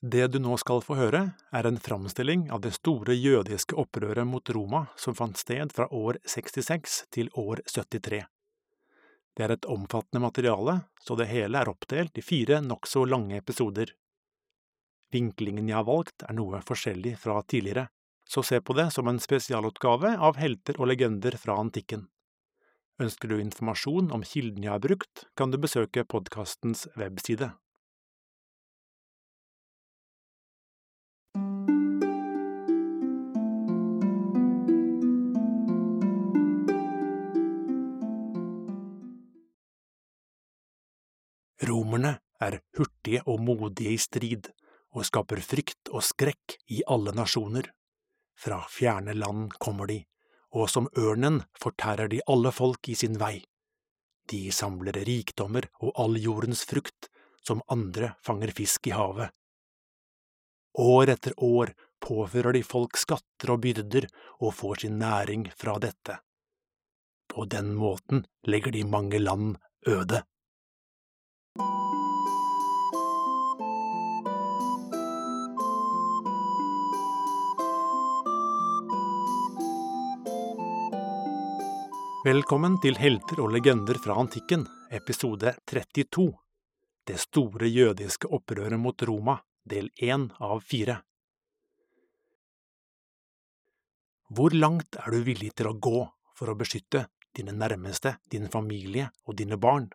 Det du nå skal få høre, er en framstilling av det store jødiske opprøret mot Roma som fant sted fra år 66 til år 73. Det er et omfattende materiale, så det hele er oppdelt i fire nokså lange episoder. Vinklingen jeg har valgt er noe forskjellig fra tidligere, så se på det som en spesialutgave av helter og legender fra antikken. Ønsker du informasjon om kilden jeg har brukt, kan du besøke podkastens webside. Romerne er hurtige og modige i strid, og skaper frykt og skrekk i alle nasjoner. Fra fjerne land kommer de, og som ørnen fortærer de alle folk i sin vei. De samler rikdommer og all jordens frukt, som andre fanger fisk i havet. År etter år påfører de folk skatter og byrder og får sin næring fra dette. På den måten legger de mange land øde. Velkommen til Helter og legender fra antikken, episode 32. Det store jødiske opprøret mot Roma, del én av fire. Hvor langt er du villig til å gå for å beskytte dine nærmeste, din familie og dine barn?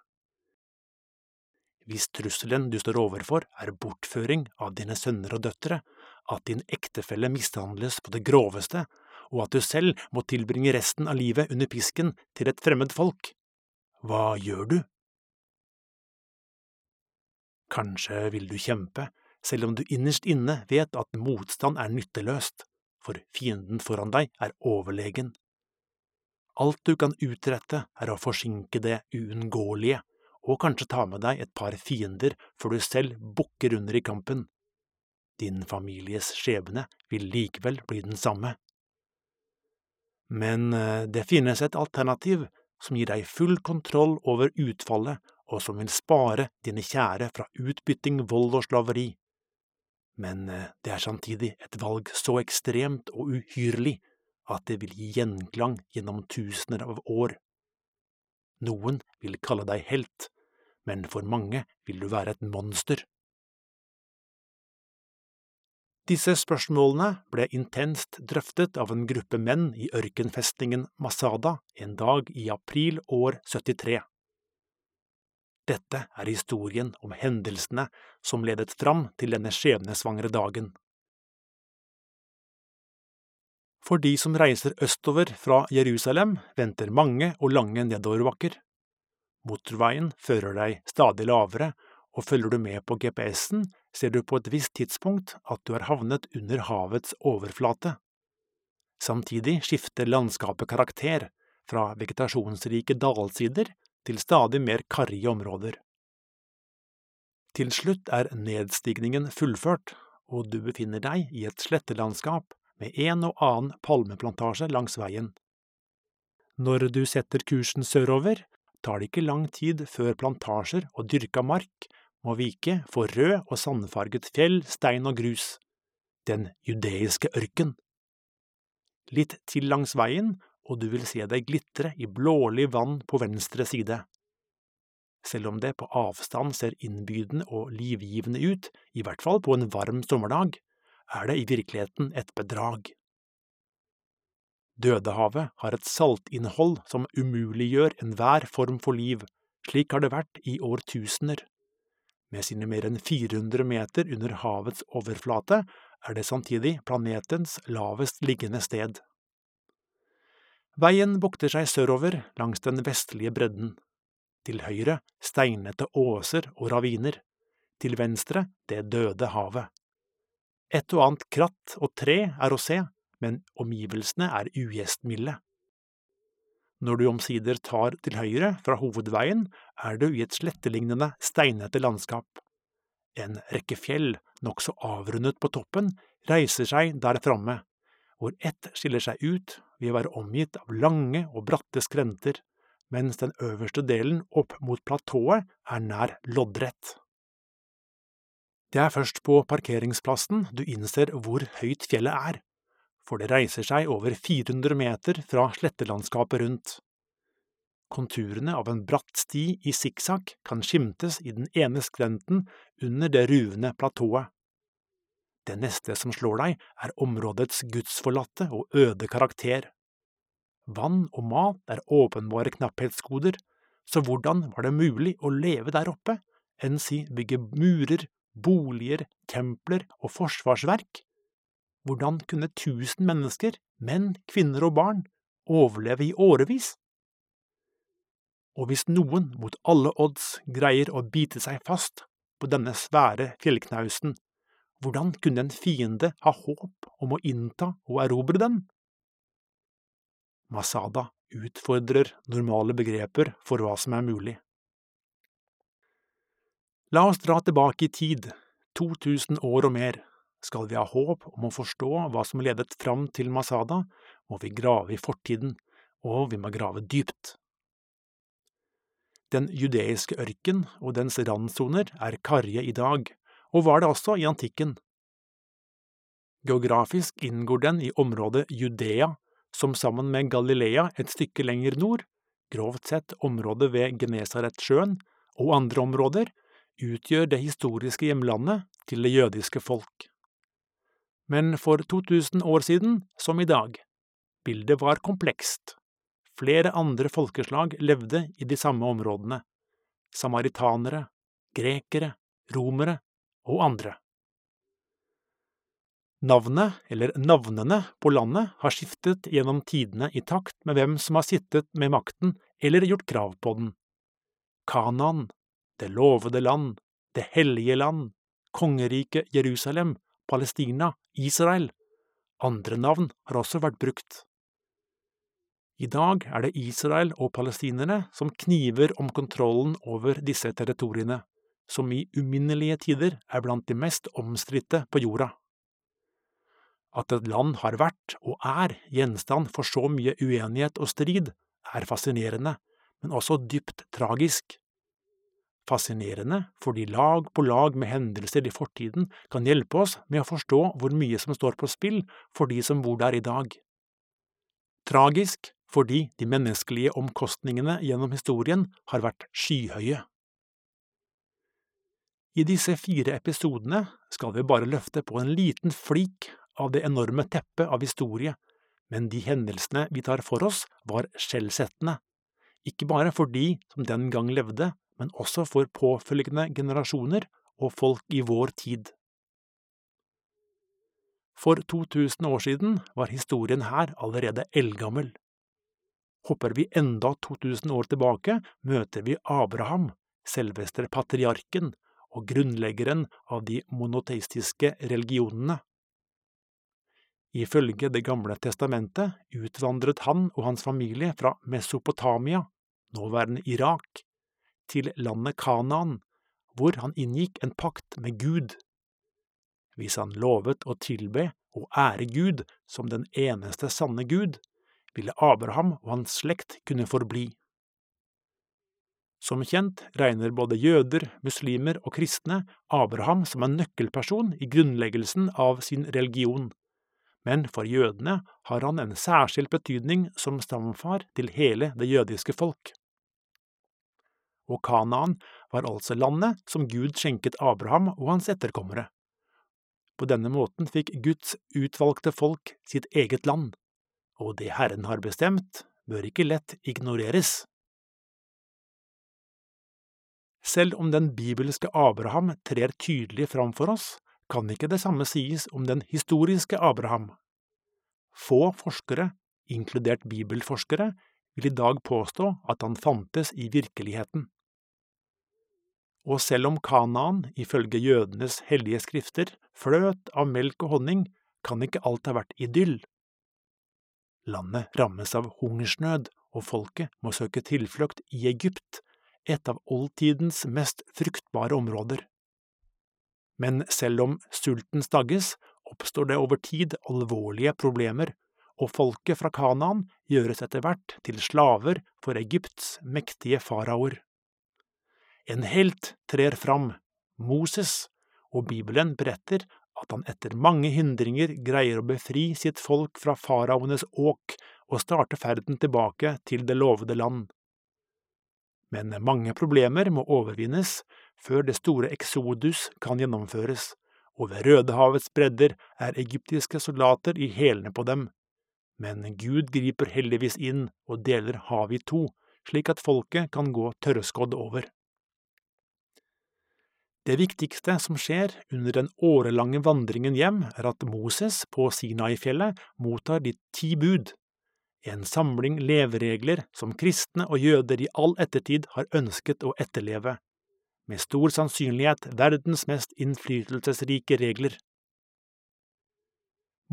Hvis trusselen du står overfor er bortføring av dine sønner og døtre, at din ektefelle mishandles på det groveste, og at du selv må tilbringe resten av livet under pisken til et fremmed folk. Hva gjør du? Kanskje vil du kjempe, selv om du innerst inne vet at motstand er nytteløst, for fienden foran deg er overlegen. Alt du kan utrette er å forsinke det uunngåelige, og kanskje ta med deg et par fiender før du selv bukker under i kampen. Din families skjebne vil likevel bli den samme. Men eh, det finnes et alternativ som gir deg full kontroll over utfallet, og som vil spare dine kjære fra utbytting, vold og slaveri. Men eh, det er samtidig et valg så ekstremt og uhyrlig at det vil gi gjenklang gjennom tusener av år. Noen vil kalle deg helt, men for mange vil du være et monster. Disse spørsmålene ble intenst drøftet av en gruppe menn i ørkenfestningen Masada en dag i april år 73. Dette er historien om hendelsene som ledet fram til denne skjebnesvangre dagen. For de som reiser østover fra Jerusalem, venter mange og lange nedoverbakker. Motorveien fører deg stadig lavere, og følger du med på GPS-en, ser du på et visst tidspunkt at du har havnet under havets overflate. Samtidig skifter landskapet karakter, fra vegetasjonsrike dalsider til stadig mer karrige områder. Til slutt er nedstigningen fullført, og du befinner deg i et slettelandskap med en og annen palmeplantasje langs veien. Når du setter kursen sørover, tar det ikke lang tid før plantasjer og dyrka mark må vike for rød og sandfarget fjell, stein og grus, den judeiske ørken. Litt til langs veien, og du vil se deg glitre i blålig vann på venstre side. Selv om det på avstand ser innbydende og livgivende ut, i hvert fall på en varm sommerdag, er det i virkeligheten et bedrag. Dødehavet har et saltinnhold som umuliggjør enhver form for liv, slik har det vært i årtusener. Med sine mer enn 400 meter under havets overflate er det samtidig planetens lavest liggende sted. Veien bukter seg sørover langs den vestlige bredden. Til høyre steinete åser og raviner. Til venstre det døde havet. Et og annet kratt og tre er å se, men omgivelsene er ugjestmilde. Når du omsider tar til høyre fra hovedveien, er du i et slettelignende, steinete landskap. En rekke fjell, nokså avrundet på toppen, reiser seg der framme, hvor ett skiller seg ut ved å være omgitt av lange og bratte skrenter, mens den øverste delen opp mot platået er nær loddrett. Det er først på parkeringsplassen du innser hvor høyt fjellet er, for det reiser seg over 400 meter fra slettelandskapet rundt. Konturene av en bratt sti i sikksakk kan skimtes i den ene skrenten under det ruvende platået. Det neste som slår deg, er områdets gudsforlatte og øde karakter. Vann og mat er åpenbare knapphetsgoder, så hvordan var det mulig å leve der oppe, enn si bygge murer, boliger, templer og forsvarsverk? Hvordan kunne tusen mennesker, menn, kvinner og barn, overleve i årevis? Og hvis noen mot alle odds greier å bite seg fast på denne svære fjellknausen, hvordan kunne en fiende ha håp om å innta og erobre den? Masada utfordrer normale begreper for hva som er mulig. La oss dra tilbake i tid, 2000 år og mer. Skal vi ha håp om å forstå hva som ledet fram til Masada, må vi grave i fortiden, og vi må grave dypt. Den judeiske ørken og dens randsoner er karrige i dag, og var det også i antikken. Geografisk inngår den i området Judea, som sammen med Galilea et stykke lenger nord, grovt sett området ved Genesaretsjøen, og andre områder, utgjør det historiske hjemlandet til det jødiske folk. Men for 2000 år siden, som i dag, bildet var komplekst. Flere andre folkeslag levde i de samme områdene, samaritanere, grekere, romere og andre. Navnet, eller navnene, på landet har skiftet gjennom tidene i takt med hvem som har sittet med makten eller gjort krav på den. Kanan, Det lovede land, Det hellige land, Kongeriket Jerusalem, Palestina, Israel. Andre navn har også vært brukt. I dag er det Israel og palestinerne som kniver om kontrollen over disse territoriene, som i uminnelige tider er blant de mest omstridte på jorda. At et land har vært, og er, gjenstand for så mye uenighet og strid, er fascinerende, men også dypt tragisk. Fascinerende fordi lag på lag med hendelser i fortiden kan hjelpe oss med å forstå hvor mye som står på spill for de som bor der i dag. Tragisk fordi de menneskelige omkostningene gjennom historien har vært skyhøye. I disse fire episodene skal vi bare løfte på en liten flik av det enorme teppet av historie, men de hendelsene vi tar for oss, var skjellsettende, ikke bare for de som den gang levde, men også for påfølgende generasjoner og folk i vår tid. For 2000 år siden var historien her allerede eldgammel. Hopper vi enda 2000 år tilbake, møter vi Abraham, selveste patriarken og grunnleggeren av de monoteistiske religionene. Ifølge Det gamle testamentet utvandret han og hans familie fra Mesopotamia, nåværende Irak, til landet Kanaan, hvor han inngikk en pakt med Gud. Hvis han lovet å tilbe og ære Gud som den eneste sanne Gud, ville Abraham og hans slekt kunne forbli. Som kjent regner både jøder, muslimer og kristne Abraham som en nøkkelperson i grunnleggelsen av sin religion men for jødene har han en særskilt betydning som stamfar til hele det jødiske folk. Og Kanaan var altså landet som Gud skjenket Abraham og hans etterkommere. På denne måten fikk Guds utvalgte folk sitt eget land, og det Herren har bestemt, bør ikke lett ignoreres. Selv om den bibelske Abraham trer tydelig fram for oss, kan ikke det samme sies om den historiske Abraham. Få forskere, inkludert bibelforskere, vil i dag påstå at han fantes i virkeligheten. Og selv om Kanaan, ifølge jødenes hellige skrifter, fløt av melk og honning, kan ikke alt ha vært idyll. Landet rammes av hungersnød, og folket må søke tilflukt i Egypt, et av oldtidens mest fruktbare områder. Men selv om sulten stagges, oppstår det over tid alvorlige problemer, og folket fra Kanaan gjøres etter hvert til slaver for Egypts mektige faraoer. En helt trer fram, Moses, og Bibelen beretter at han etter mange hindringer greier å befri sitt folk fra faraoenes åk og starte ferden tilbake til det lovede land. Men mange problemer må overvinnes før det store eksodus kan gjennomføres, og ved Rødehavets bredder er egyptiske soldater i hælene på dem. Men Gud griper heldigvis inn og deler havet i to, slik at folket kan gå tørrskodd over. Det viktigste som skjer under den årelange vandringen hjem, er at Moses på Sinai-fjellet mottar de ti bud, en samling leveregler som kristne og jøder i all ettertid har ønsket å etterleve, med stor sannsynlighet verdens mest innflytelsesrike regler.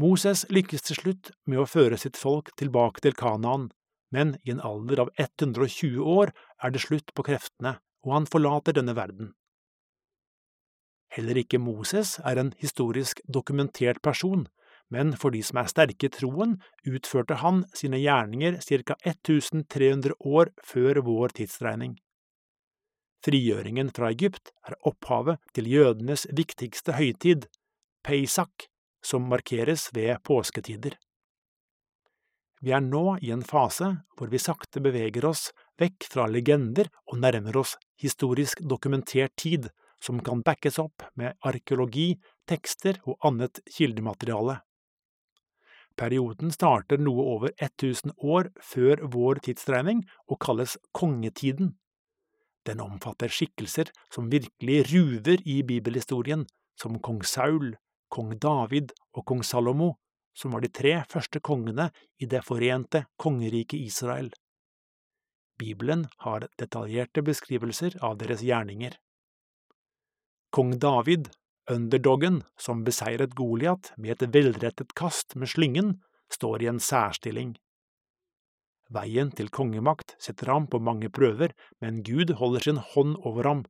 Moses lykkes til slutt med å føre sitt folk tilbake til Kanaan, men i en alder av 120 år er det slutt på kreftene, og han forlater denne verden. Heller ikke Moses er en historisk dokumentert person, men for de som er sterke i troen, utførte han sine gjerninger ca 1300 år før vår tidsregning. Frigjøringen fra Egypt er opphavet til jødenes viktigste høytid, Peisak, som markeres ved påsketider. Vi er nå i en fase hvor vi sakte beveger oss vekk fra legender og nærmer oss historisk dokumentert tid, som kan backes opp med arkeologi, tekster og annet kildemateriale. Perioden starter noe over 1000 år før vår tidsregning og kalles kongetiden. Den omfatter skikkelser som virkelig ruver i bibelhistorien, som kong Saul, kong David og kong Salomo, som var de tre første kongene i det forente kongeriket Israel. Bibelen har detaljerte beskrivelser av deres gjerninger. Kong David, underdoggen som beseiret Goliat med et velrettet kast med slyngen, står i en særstilling. Veien til kongemakt setter ham på mange prøver, men Gud holder sin hånd over ham.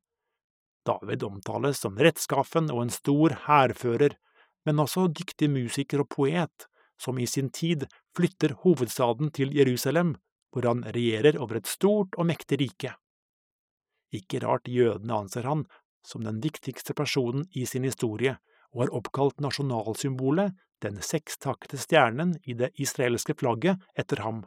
David omtales som rettskaffen og en stor hærfører, men også dyktig musiker og poet, som i sin tid flytter hovedstaden til Jerusalem, hvor han regjerer over et stort og mektig rike. Ikke rart jødene anser han som den viktigste personen i sin historie, og har oppkalt nasjonalsymbolet, den sekstakte stjernen i det israelske flagget, etter ham.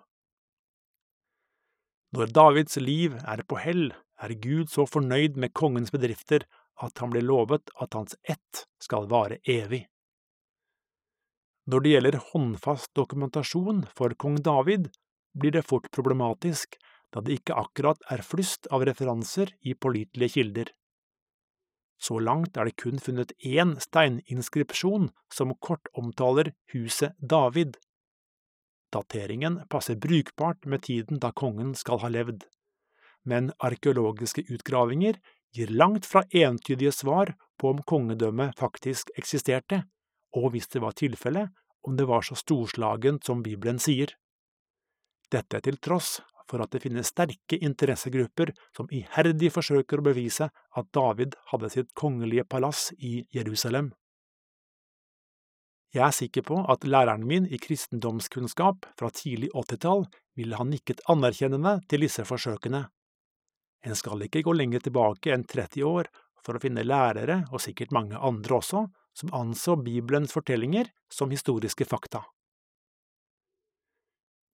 Når Davids liv er på hell, er Gud så fornøyd med kongens bedrifter at han blir lovet at hans ett skal vare evig. Når det gjelder håndfast dokumentasjon for kong David, blir det fort problematisk, da det ikke akkurat er flust av referanser i pålitelige kilder. Så langt er det kun funnet én steininskripsjon som kort omtaler huset David. Dateringen passer brukbart med tiden da kongen skal ha levd, men arkeologiske utgravinger gir langt fra entydige svar på om kongedømmet faktisk eksisterte, og hvis det var tilfellet, om det var så storslagent som Bibelen sier. Dette til tross for at det finnes sterke interessegrupper som iherdig forsøker å bevise at David hadde sitt kongelige palass i Jerusalem. Jeg er sikker på at læreren min i kristendomskunnskap fra tidlig 80-tall ville ha nikket anerkjennende til disse forsøkene. En skal ikke gå lenger tilbake enn 30 år for å finne lærere, og sikkert mange andre også, som anså Bibelens fortellinger som historiske fakta.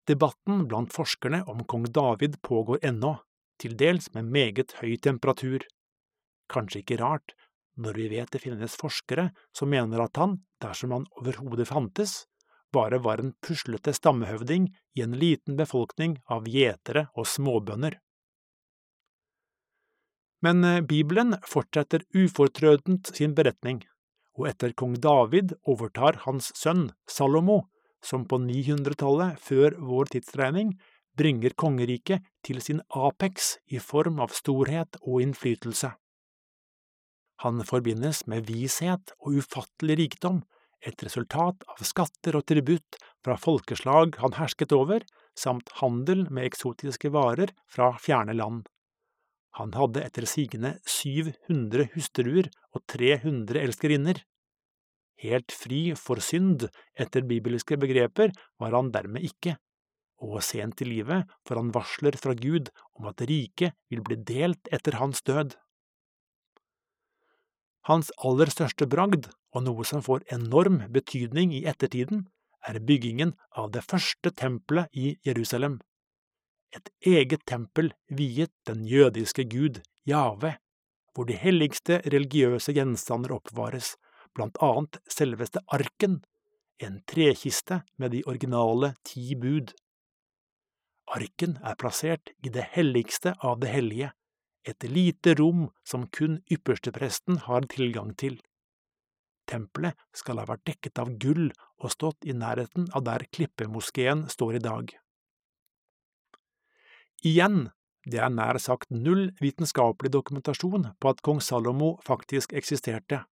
Debatten blant forskerne om kong David pågår ennå, til dels med meget høy temperatur. Kanskje ikke rart, når vi vet det finnes forskere som mener at han, dersom han overhodet fantes, bare var en puslete stammehøvding i en liten befolkning av gjetere og småbønder. Men eh, Bibelen fortsetter ufortrødent sin beretning, og etter kong David overtar hans sønn Salomo som på 900-tallet før vår tidsregning bringer kongeriket til sin apex i form av storhet og innflytelse. Han forbindes med vishet og ufattelig rikdom, et resultat av skatter og tributt fra folkeslag han hersket over, samt handel med eksotiske varer fra fjerne land. Han hadde etter sigende 700 hustruer og 300 elskerinner. Helt fri for synd etter bibelske begreper var han dermed ikke, og sent i livet får han varsler fra Gud om at riket vil bli delt etter hans død. Hans aller største bragd, og noe som får enorm betydning i ettertiden, er byggingen av det første tempelet i Jerusalem. Et eget tempel viet den jødiske gud Jave, hvor de helligste religiøse gjenstander oppvares, blant annet selveste arken, en trekiste med de originale ti bud. Arken er plassert i det helligste av det hellige, et lite rom som kun ypperstepresten har tilgang til. Tempelet skal ha vært dekket av gull og stått i nærheten av der Klippemoskeen står i dag. Igjen, det er nær sagt null vitenskapelig dokumentasjon på at kong Salomo faktisk eksisterte.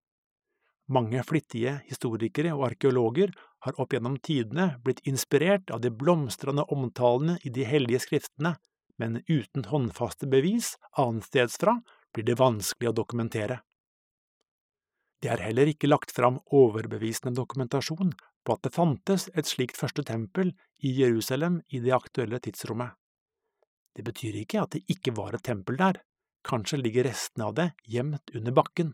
Mange flittige historikere og arkeologer har opp gjennom tidene blitt inspirert av de blomstrende omtalene i de hellige skriftene, men uten håndfaste bevis annenstedsfra blir det vanskelig å dokumentere. Det er heller ikke lagt fram overbevisende dokumentasjon på at det fantes et slikt første tempel i Jerusalem i det aktuelle tidsrommet. Det betyr ikke at det ikke var et tempel der, kanskje ligger restene av det gjemt under bakken.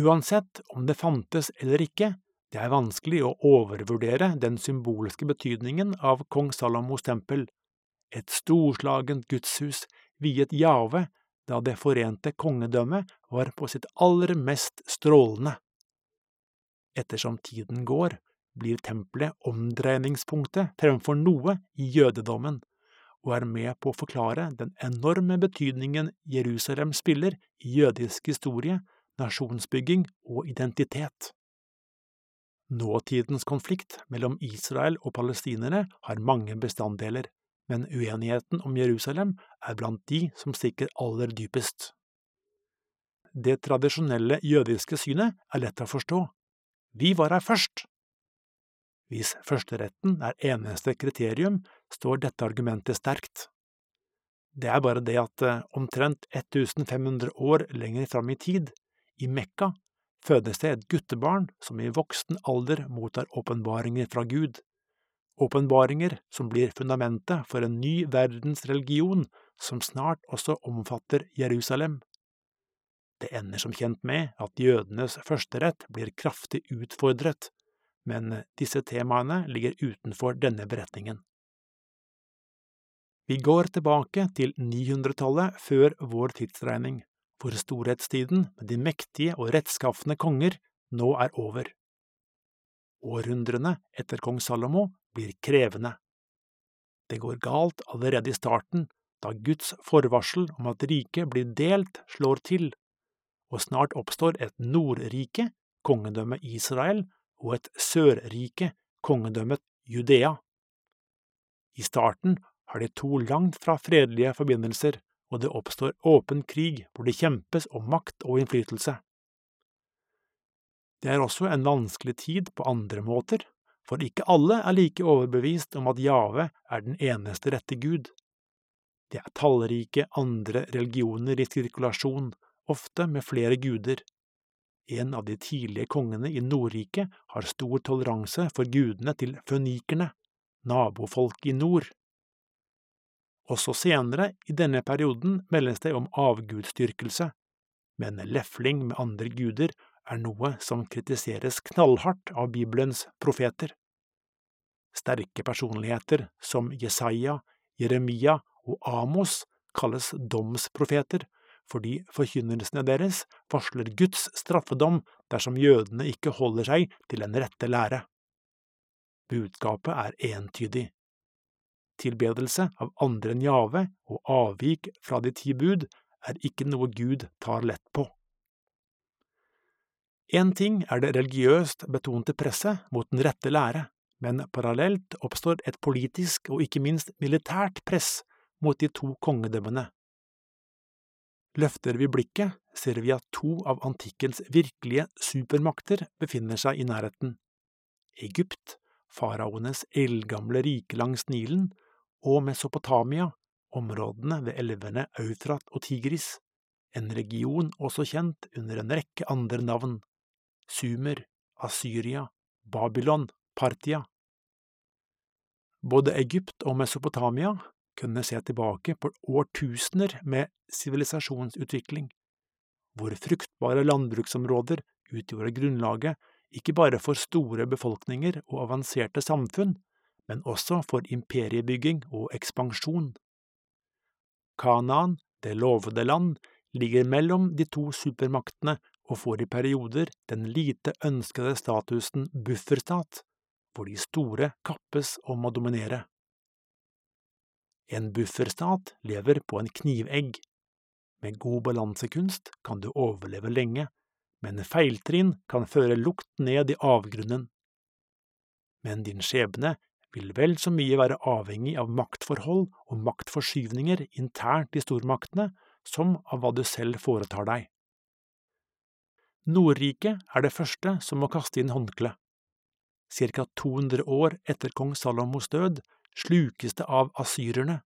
Uansett om det fantes eller ikke, det er vanskelig å overvurdere den symbolske betydningen av kong Salomos tempel, et storslagent gudshus viet Jave da det forente kongedømmet var på sitt aller mest strålende. Ettersom tiden går, blir tempelet omdreiningspunktet fremfor noe i jødedommen, og er med på å forklare den enorme betydningen Jerusalem spiller i jødisk historie nasjonsbygging og identitet. Nåtidens konflikt mellom Israel og palestinere har mange bestanddeler, men uenigheten om Jerusalem er blant de som stikker aller dypest. Det tradisjonelle jødiske synet er lett å forstå. Vi var her først! Hvis førsteretten er eneste kriterium, står dette argumentet sterkt. Det er bare det at eh, omtrent 1500 år lenger fram i tid i Mekka fødes det et guttebarn som i voksen alder mottar åpenbaringer fra Gud, åpenbaringer som blir fundamentet for en ny verdensreligion som snart også omfatter Jerusalem. Det ender som kjent med at jødenes førsterett blir kraftig utfordret, men disse temaene ligger utenfor denne beretningen. Vi går tilbake til 900-tallet før vår tidsregning hvor storhetstiden med de mektige og rettskafne konger nå er over. Århundrene etter kong Salomo blir krevende. Det går galt allerede i starten, da Guds forvarsel om at riket blir delt, slår til, og snart oppstår et Nordrike, kongedømmet Israel, og et Sørrike, kongedømmet Judea. I starten har de to langt fra fredelige forbindelser, og det oppstår åpen krig hvor det kjempes om makt og innflytelse. Det er også en vanskelig tid på andre måter, for ikke alle er like overbevist om at Jave er den eneste rette Gud. Det er tallrike andre religioner i sirkulasjon, ofte med flere guder. En av de tidlige kongene i Nordriket har stor toleranse for gudene til fønikerne, nabofolket i nord. Også senere i denne perioden meldes det om avgudsdyrkelse, men lefling med andre guder er noe som kritiseres knallhardt av Bibelens profeter. Sterke personligheter som Jesaja, Jeremia og Amos kalles domsprofeter fordi forkynnelsene deres varsler Guds straffedom dersom jødene ikke holder seg til den rette lære. Budskapet er entydig tilbedelse av andre enn Jave og avvik fra de ti bud er ikke noe Gud tar lett på. Én ting er det religiøst betonte presset mot den rette lære, men parallelt oppstår et politisk og ikke minst militært press mot de to kongedømmene. Løfter vi blikket, ser vi at to av antikkens virkelige supermakter befinner seg i nærheten. Egypt, faraoenes eldgamle rike langs Nilen, og Mesopotamia, områdene ved elvene Eufrat og Tigris, en region også kjent under en rekke andre navn, Sumer, Asyria, Babylon, Partia. Både Egypt og Mesopotamia kunne se tilbake på årtusener med sivilisasjonsutvikling, hvor fruktbare landbruksområder utgjorde grunnlaget ikke bare for store befolkninger og avanserte samfunn, men også for imperiebygging og ekspansjon. Kanaan, det lovede land, ligger mellom de to supermaktene og får i perioder den lite ønskede statusen bufferstat, hvor de store kappes om å dominere. En bufferstat lever på en knivegg. Med god balansekunst kan du overleve lenge, men feiltrinn kan føre lukt ned i avgrunnen. Men din skjebne vil vel så mye være avhengig av maktforhold og maktforskyvninger internt i stormaktene som av hva du selv foretar deg. Nordriket er det første som må kaste inn håndkle. Cirka 200 år etter kong Salomos død slukes det av asyrerne.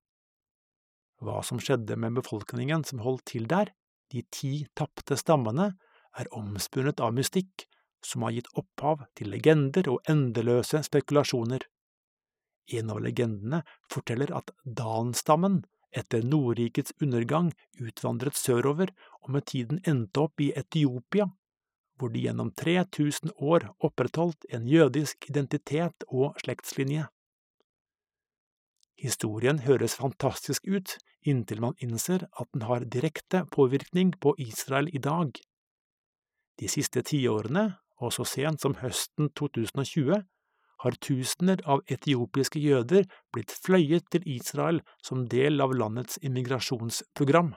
Hva som skjedde med befolkningen som holdt til der, de ti tapte stammene, er omspunnet av mystikk som har gitt opphav til legender og endeløse spekulasjoner. En av legendene forteller at Dan-stammen etter Nordrikets undergang utvandret sørover og med tiden endte opp i Etiopia, hvor de gjennom 3000 år opprettholdt en jødisk identitet og slektslinje. Historien høres fantastisk ut inntil man innser at den har direkte påvirkning på Israel i dag. De siste tiårene, og så sent som høsten 2020, har tusener av etiopiske jøder blitt fløyet til Israel som del av landets immigrasjonsprogram.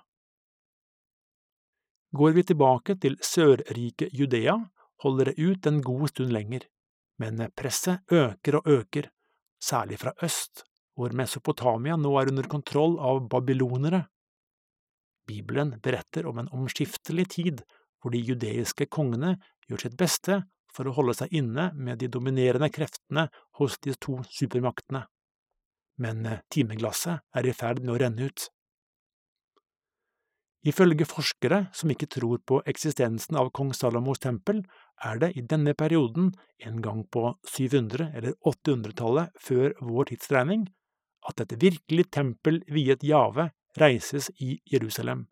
Går vi tilbake til sørriket Judea, holder det ut en god stund lenger, men presset øker og øker, særlig fra øst, hvor Mesopotamia nå er under kontroll av babylonere. Bibelen beretter om en omskiftelig tid hvor de judeiske kongene gjør sitt beste for å holde seg inne med de dominerende kreftene hos de to supermaktene. Men eh, timeglasset er i ferd med å renne ut. Ifølge forskere som ikke tror på eksistensen av kong Salomos tempel, er det i denne perioden, en gang på 700- eller 800-tallet før vår tidsregning, at et virkelig tempel viet Jave reises i Jerusalem.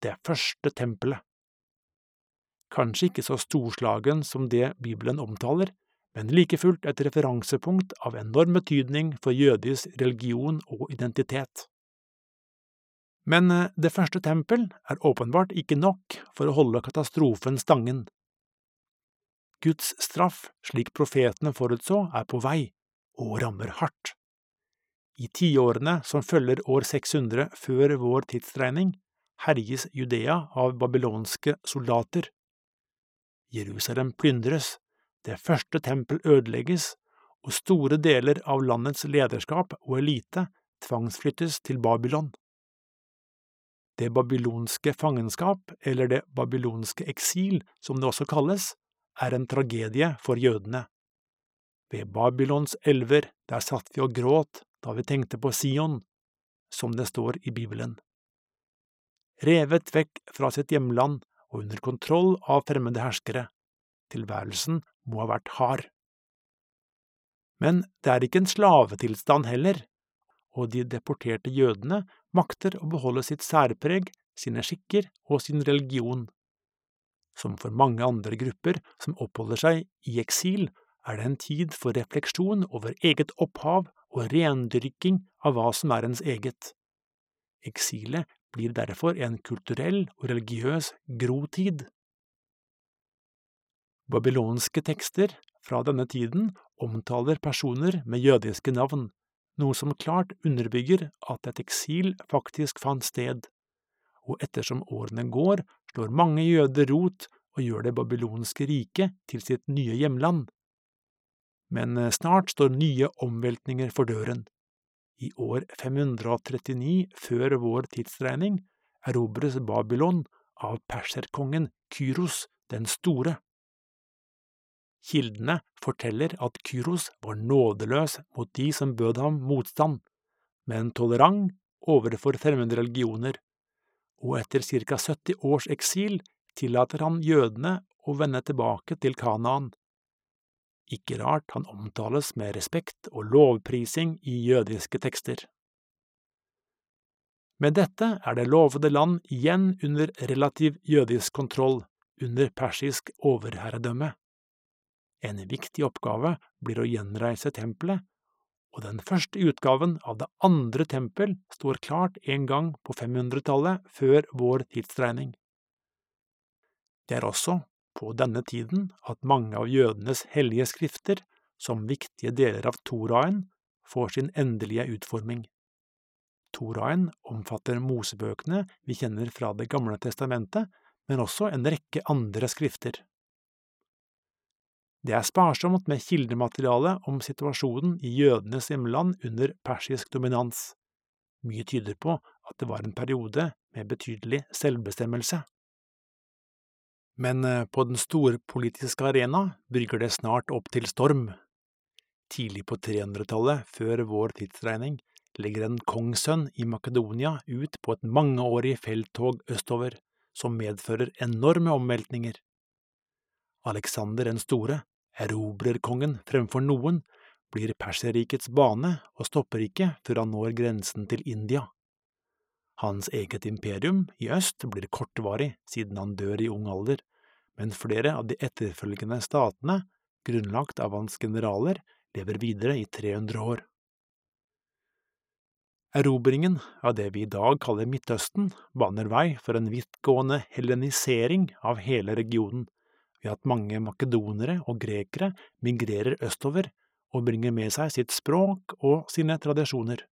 Det første tempelet kanskje ikke så storslagen som det Bibelen omtaler, men like fullt et referansepunkt av enorm betydning for jødisk religion og identitet. Men eh, det første tempel er åpenbart ikke nok for å holde katastrofen stangen. Guds straff, slik profetene forutså, er på vei, og rammer hardt. I tiårene som følger år 600 før vår tidsregning, herjes Judea av babylonske soldater. Jerusalem plyndres, det første tempel ødelegges, og store deler av landets lederskap og elite tvangsflyttes til Babylon. Det babylonske fangenskap, eller det babylonske eksil, som det også kalles, er en tragedie for jødene. Ved Babylons elver, der satt vi og gråt da vi tenkte på Sion, som det står i Bibelen. Revet vekk fra sitt hjemland og under kontroll av fremmede herskere. Tilværelsen må ha vært hard. Men det er ikke en slavetilstand heller, og de deporterte jødene makter å beholde sitt særpreg, sine skikker og sin religion. Som for mange andre grupper som oppholder seg i eksil, er det en tid for refleksjon over eget opphav og rendyrking av hva som er ens eget. Eksilet blir derfor en kulturell og religiøs grotid. Babylonske tekster fra denne tiden omtaler personer med jødiske navn, noe som klart underbygger at et eksil faktisk fant sted, og ettersom årene går, slår mange jøder rot og gjør det babylonske riket til sitt nye hjemland. Men eh, snart står nye omveltninger for døren. I år 539 før vår tidsregning erobres Babylon av perserkongen Kyros den store. Kildene forteller at Kyros var nådeløs mot de som bød ham motstand, men tolerant overfor fremmede religioner, og etter ca 70 års eksil tillater han jødene å vende tilbake til Kanaan. Ikke rart han omtales med respekt og lovprising i jødiske tekster. Med dette er det lovede land igjen under relativ jødisk kontroll, under persisk overherredømme. En viktig oppgave blir å gjenreise tempelet, og den første utgaven av det andre tempel står klart en gang på 500-tallet før vår tidsregning. Det er også på denne tiden at mange av jødenes hellige skrifter, som viktige deler av Toraen, får sin endelige utforming. Toraen omfatter mosebøkene vi kjenner fra Det gamle testamentet, men også en rekke andre skrifter. Det er sparsomt med kildemateriale om situasjonen i jødenes hjemland under persisk dominans. Mye tyder på at det var en periode med betydelig selvbestemmelse. Men eh, på den storpolitiske arena brygger det snart opp til storm. Tidlig på 300-tallet, før vår tidsregning, legger en kongssønn i Makedonia ut på et mangeårig felttog østover, som medfører enorme omveltninger. Alexander den store erobrer kongen fremfor noen, blir Perserrikets bane og stopper ikke før han når grensen til India. Hans eget imperium i øst blir kortvarig siden han dør i ung alder, men flere av de etterfølgende statene, grunnlagt av hans generaler, lever videre i 300 år. Erobringen av det vi i dag kaller Midtøsten, baner vei for en vidtgående hellenisering av hele regionen, ved at mange makedonere og grekere migrerer østover og bringer med seg sitt språk og sine tradisjoner.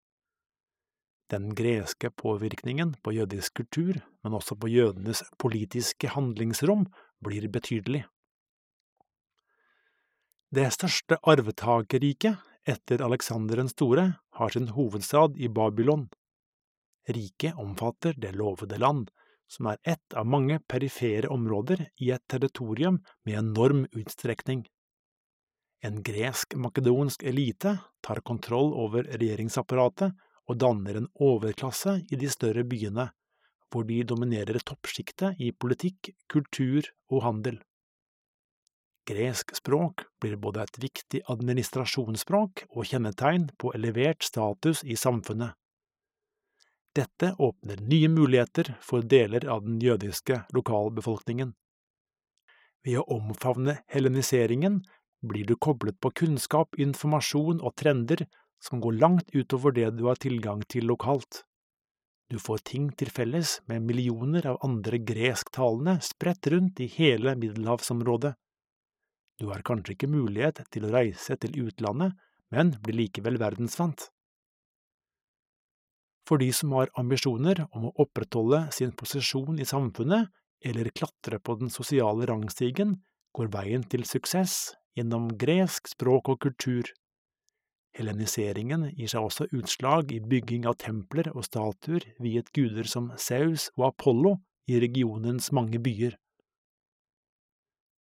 Den greske påvirkningen på jødisk kultur, men også på jødenes politiske handlingsrom, blir betydelig. Det største arvetakerriket etter Aleksander den store har sin hovedstad i Babylon. Riket omfatter Det lovede land, som er ett av mange perifere områder i et territorium med enorm utstrekning. En gresk-makedonsk elite tar kontroll over regjeringsapparatet og danner en overklasse i de større byene, hvor de dominerer toppsjiktet i politikk, kultur og handel. Gresk språk blir både et viktig administrasjonsspråk og kjennetegn på elevert status i samfunnet. Dette åpner nye muligheter for deler av den jødiske lokalbefolkningen. Ved å omfavne helleniseringen blir du koblet på kunnskap, informasjon og trender som går langt utover det du har tilgang til lokalt. Du får ting til felles med millioner av andre gresktalende spredt rundt i hele middelhavsområdet. Du har kanskje ikke mulighet til å reise til utlandet, men blir likevel verdensvant. For de som har ambisjoner om å opprettholde sin posisjon i samfunnet eller klatre på den sosiale rangstigen, går veien til suksess gjennom gresk språk og kultur. Heleniseringen gir seg også utslag i bygging av templer og statuer viet guder som Saus og Apollo i regionens mange byer.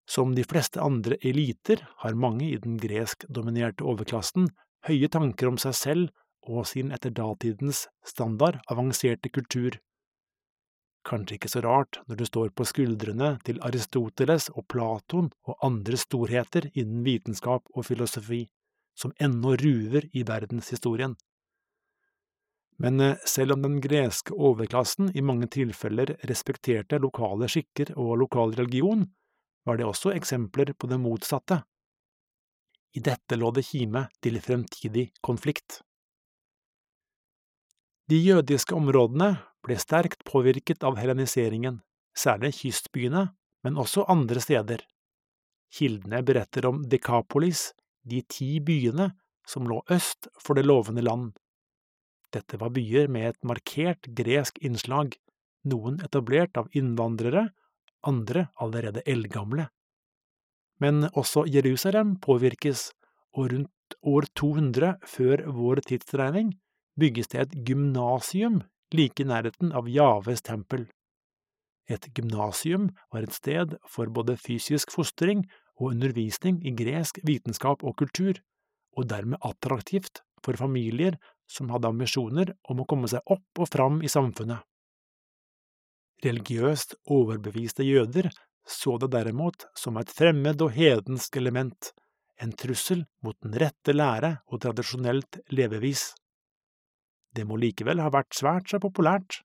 Som de fleste andre eliter har mange i den gresk-dominerte overklassen høye tanker om seg selv og sin etter datidens standard avanserte kultur. Kanskje ikke så rart når du står på skuldrene til Aristoteles og Platon og andre storheter innen vitenskap og filosofi, som ennå ruver i verdenshistorien. Men eh, selv om den greske overklassen i mange tilfeller respekterte lokale skikker og lokal religion, var det også eksempler på det motsatte. I dette lå det kime til fremtidig konflikt. De jødiske områdene ble sterkt påvirket av heleniseringen, særlig kystbyene, men også andre steder. Kildene beretter om Dekapolis, de ti byene som lå øst for det lovende land. Dette var byer med et markert gresk innslag, noen etablert av innvandrere, andre allerede eldgamle. Men også Jerusalem påvirkes, og rundt år 200 før vår tidsregning bygges det et gymnasium like i nærheten av Javes tempel. Et gymnasium var et sted for både fysisk fostring og undervisning i gresk vitenskap og kultur, og dermed attraktivt for familier som hadde ambisjoner om å komme seg opp og fram i samfunnet. Religiøst overbeviste jøder så det derimot som et fremmed og hedensk element, en trussel mot den rette lære og tradisjonelt levevis. Det må likevel ha vært svært så populært.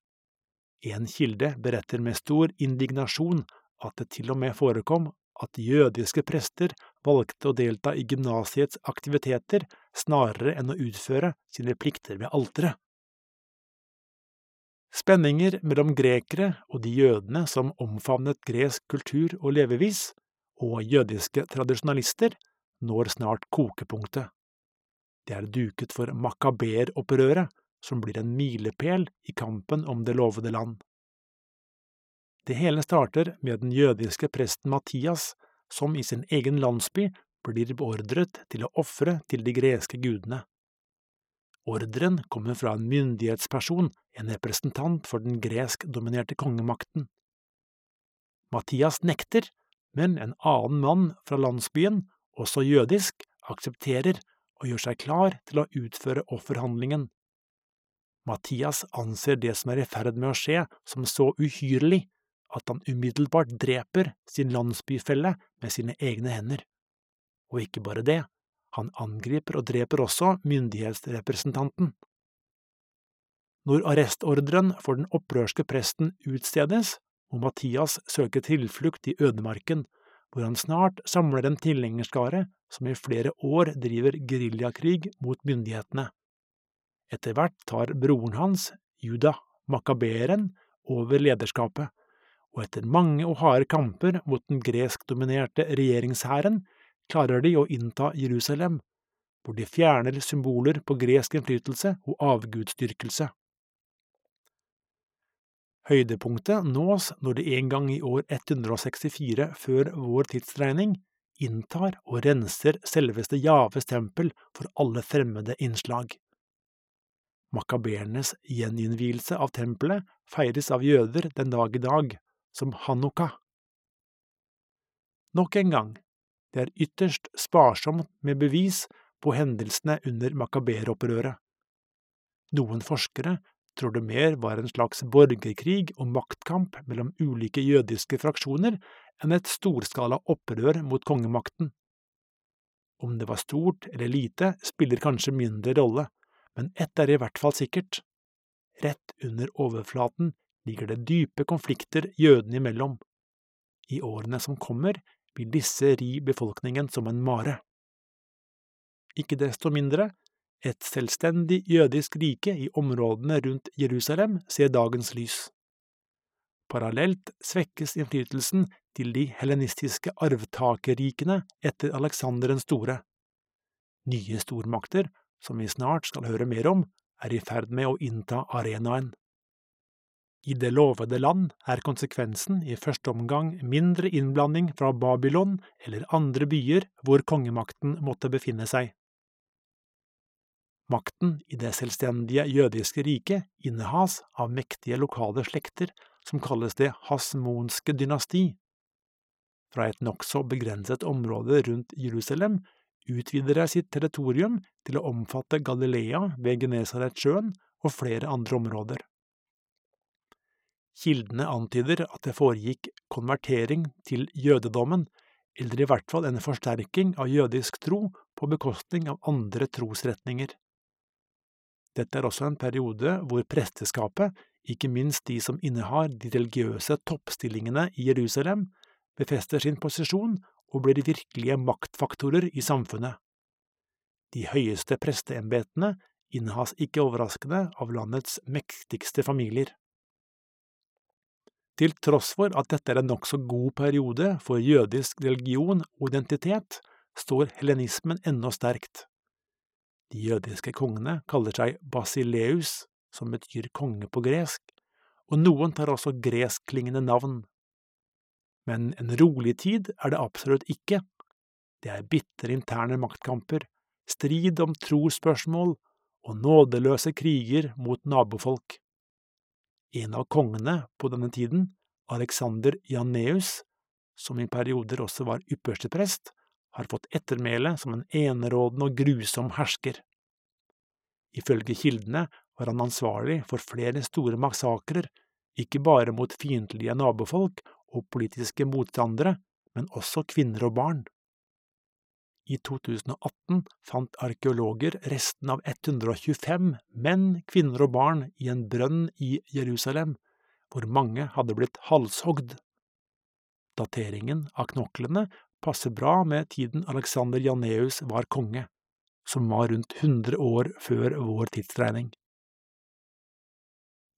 En kilde beretter med stor indignasjon at det til og med forekom at jødiske prester valgte å delta i gymnasiets aktiviteter snarere enn å utføre sine plikter ved alteret. Spenninger mellom grekere og de jødene som omfavnet gresk kultur og levevis, og jødiske tradisjonalister, når snart kokepunktet. Det er duket for makaber-opprøret, som blir en milepæl i kampen om det lovede land. Det hele starter med den jødiske presten Mattias, som i sin egen landsby blir beordret til å ofre til de greske gudene. Ordren kommer fra en myndighetsperson, en representant for den gresk-dominerte kongemakten. Mattias nekter, men en annen mann fra landsbyen, også jødisk, aksepterer og gjør seg klar til å utføre offerhandlingen. Mattias anser det som er i ferd med å skje som så uhyrlig at han umiddelbart dreper sin landsbyfelle med sine egne hender. Og ikke bare det, han angriper og dreper også myndighetsrepresentanten. Når arrestordren for den opprørske presten utstedes, må Mathias søke tilflukt i ødemarken, hvor han snart samler en tilhengerskare som i flere år driver geriljakrig mot myndighetene. Etter hvert tar broren hans, Juda Makaberen, over lederskapet, og etter mange og harde kamper mot den greskdominerte regjeringshæren klarer de å innta Jerusalem, hvor de fjerner symboler på gresk innflytelse og avgudsdyrkelse. Høydepunktet nås når de en gang i år 164 før vår tidsregning inntar og renser selveste Javes tempel for alle fremmede innslag. Makabernes gjeninnvielse av tempelet feires av jøder den dag i dag, som hanukka. Nok en gang, det er ytterst sparsomt med bevis på hendelsene under makaberopprøret. Noen forskere tror det mer var en slags borgerkrig og maktkamp mellom ulike jødiske fraksjoner enn et storskala opprør mot kongemakten. Om det var stort eller lite, spiller kanskje mindre rolle, men ett er i hvert fall sikkert. Rett under overflaten ligger det dype konflikter jødene imellom. I årene som kommer, vil disse ri befolkningen som en mare. Ikke desto mindre, et selvstendig jødisk rike i områdene rundt Jerusalem ser dagens lys. Parallelt svekkes innflytelsen til de helenistiske arvtakerrikene etter Aleksander den store. Nye stormakter, som vi snart skal høre mer om, er i ferd med å innta arenaen. I det lovede land er konsekvensen i første omgang mindre innblanding fra Babylon eller andre byer hvor kongemakten måtte befinne seg. Makten i det selvstendige jødiske riket innehas av mektige lokale slekter som kalles det hasmonske dynasti. Fra et nokså begrenset område rundt Jerusalem utvider de sitt territorium til å omfatte Galilea ved Genesaretsjøen og flere andre områder. Kildene antyder at det foregikk konvertering til jødedommen, eller i hvert fall en forsterking av jødisk tro på bekostning av andre trosretninger. Dette er også en periode hvor presteskapet, ikke minst de som innehar de religiøse toppstillingene i Jerusalem, befester sin posisjon og blir virkelige maktfaktorer i samfunnet. De høyeste presteembetene innehas ikke overraskende av landets mektigste familier. Til tross for at dette er en nokså god periode for jødisk religion og identitet, står helenismen ennå sterkt. De jødiske kongene kaller seg Basileus, som betyr konge på gresk, og noen tar også greskklingende navn. Men en rolig tid er det absolutt ikke. Det er bitre interne maktkamper, strid om trosspørsmål og nådeløse kriger mot nabofolk. En av kongene på denne tiden, Alexander Janeus, som i perioder også var yppersteprest, har fått ettermæle som en enerådende og grusom hersker. Ifølge kildene var han ansvarlig for flere store massakrer, ikke bare mot fiendtlige nabofolk og politiske motstandere, men også kvinner og barn. I 2018 fant arkeologer resten av 125 menn, kvinner og barn i en brønn i Jerusalem, hvor mange hadde blitt halshogd. Dateringen av knoklene passer bra med tiden Alexander Janeus var konge, som var rundt 100 år før vår tidsregning.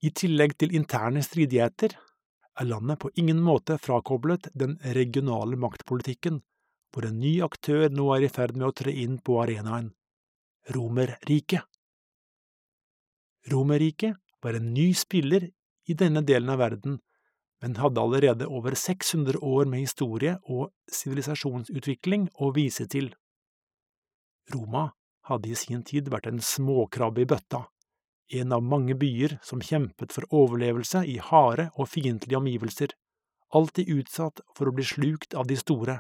I tillegg til interne stridigheter er landet på ingen måte frakoblet den regionale maktpolitikken, hvor en ny aktør nå er i ferd med å tre inn på arenaen – Romerriket. Romerriket var en ny spiller i denne delen av verden, men hadde allerede over 600 år med historie og sivilisasjonsutvikling å vise til. Roma hadde i sin tid vært en småkrabbe i bøtta, en av mange byer som kjempet for overlevelse i harde og fiendtlige omgivelser, alltid utsatt for å bli slukt av de store.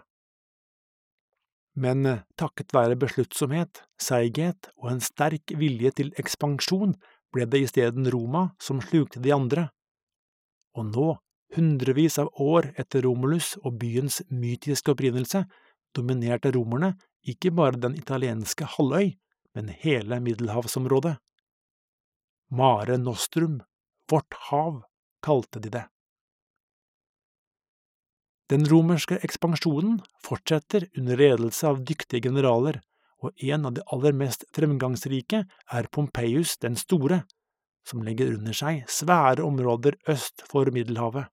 Men eh, takket være besluttsomhet, seighet og en sterk vilje til ekspansjon ble det isteden Roma som slukte de andre. Og nå, hundrevis av år etter Romulus og byens mytiske opprinnelse, dominerte romerne ikke bare den italienske halvøy, men hele middelhavsområdet. Mare Nostrum, Vårt hav, kalte de det. Den romerske ekspansjonen fortsetter under ledelse av dyktige generaler, og en av de aller mest fremgangsrike er Pompeius den store, som legger under seg svære områder øst for Middelhavet.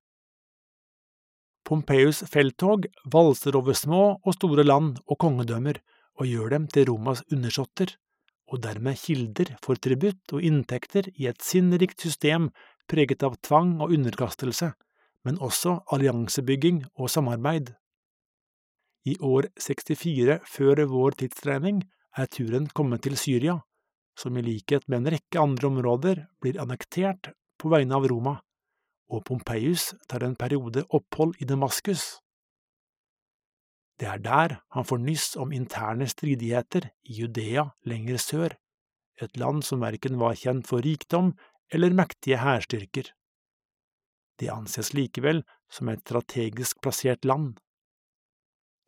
Pompeius felttog valser over små og store land og kongedømmer og gjør dem til Romas undersåtter og dermed kilder for tributt og inntekter i et sinnrikt system preget av tvang og underkastelse, men også alliansebygging og samarbeid. I år 64 før vår tidsregning er turen kommet til Syria, som i likhet med en rekke andre områder blir annektert på vegne av Roma, og Pompeius tar en periode opphold i Damaskus. Det er der han får nyss om interne stridigheter i Judea lenger sør, et land som verken var kjent for rikdom eller mektige hærstyrker. Det anses likevel som et strategisk plassert land.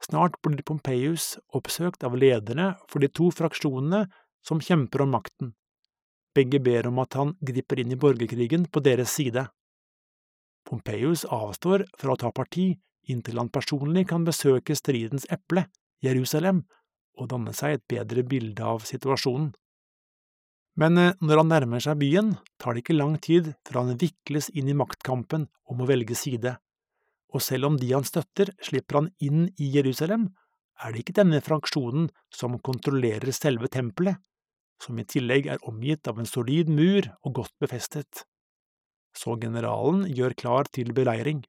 Snart blir Pompeius oppsøkt av lederne for de to fraksjonene som kjemper om makten. Begge ber om at han griper inn i borgerkrigen på deres side. Pompeius avstår fra å ta parti inntil han personlig kan besøke stridens eple, Jerusalem, og danne seg et bedre bilde av situasjonen. Men eh, når han nærmer seg byen, tar det ikke lang tid før han vikles inn i maktkampen om å velge side, og selv om de han støtter, slipper han inn i Jerusalem, er det ikke denne fraksjonen som kontrollerer selve tempelet, som i tillegg er omgitt av en solid mur og godt befestet. Så generalen gjør klar til beleiring.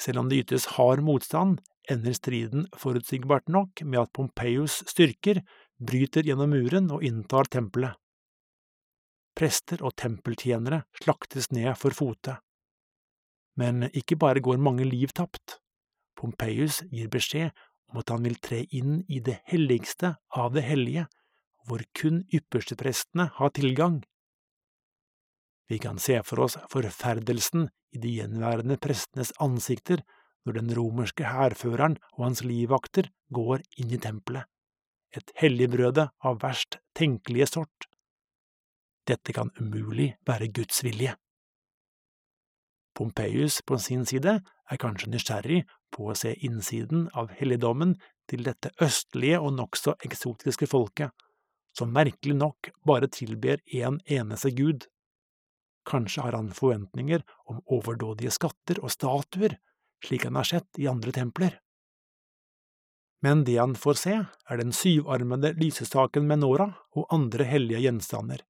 Selv om det ytes hard motstand, ender striden forutsigbart nok med at Pompeius styrker bryter gjennom muren og inntar tempelet. Prester og tempeltjenere slaktes ned for fote. Men ikke bare går mange liv tapt. Pompeius gir beskjed om at han vil tre inn i det helligste av det hellige, hvor kun yppersteprestene har tilgang. Vi kan se for oss forferdelsen i de gjenværende prestenes ansikter når den romerske hærføreren og hans livvakter går inn i tempelet, et helligbrøde av verst tenkelige sort. Dette kan umulig være Guds vilje. Pompeius på sin side er kanskje nysgjerrig på å se innsiden av helligdommen til dette østlige og nokså eksotiske folket, som merkelig nok bare tilber én en eneste gud. Kanskje har han forventninger om overdådige skatter og statuer, slik han har sett i andre templer. Men det han får se, er den syvarmede lysestaken med Nora og andre hellige gjenstander.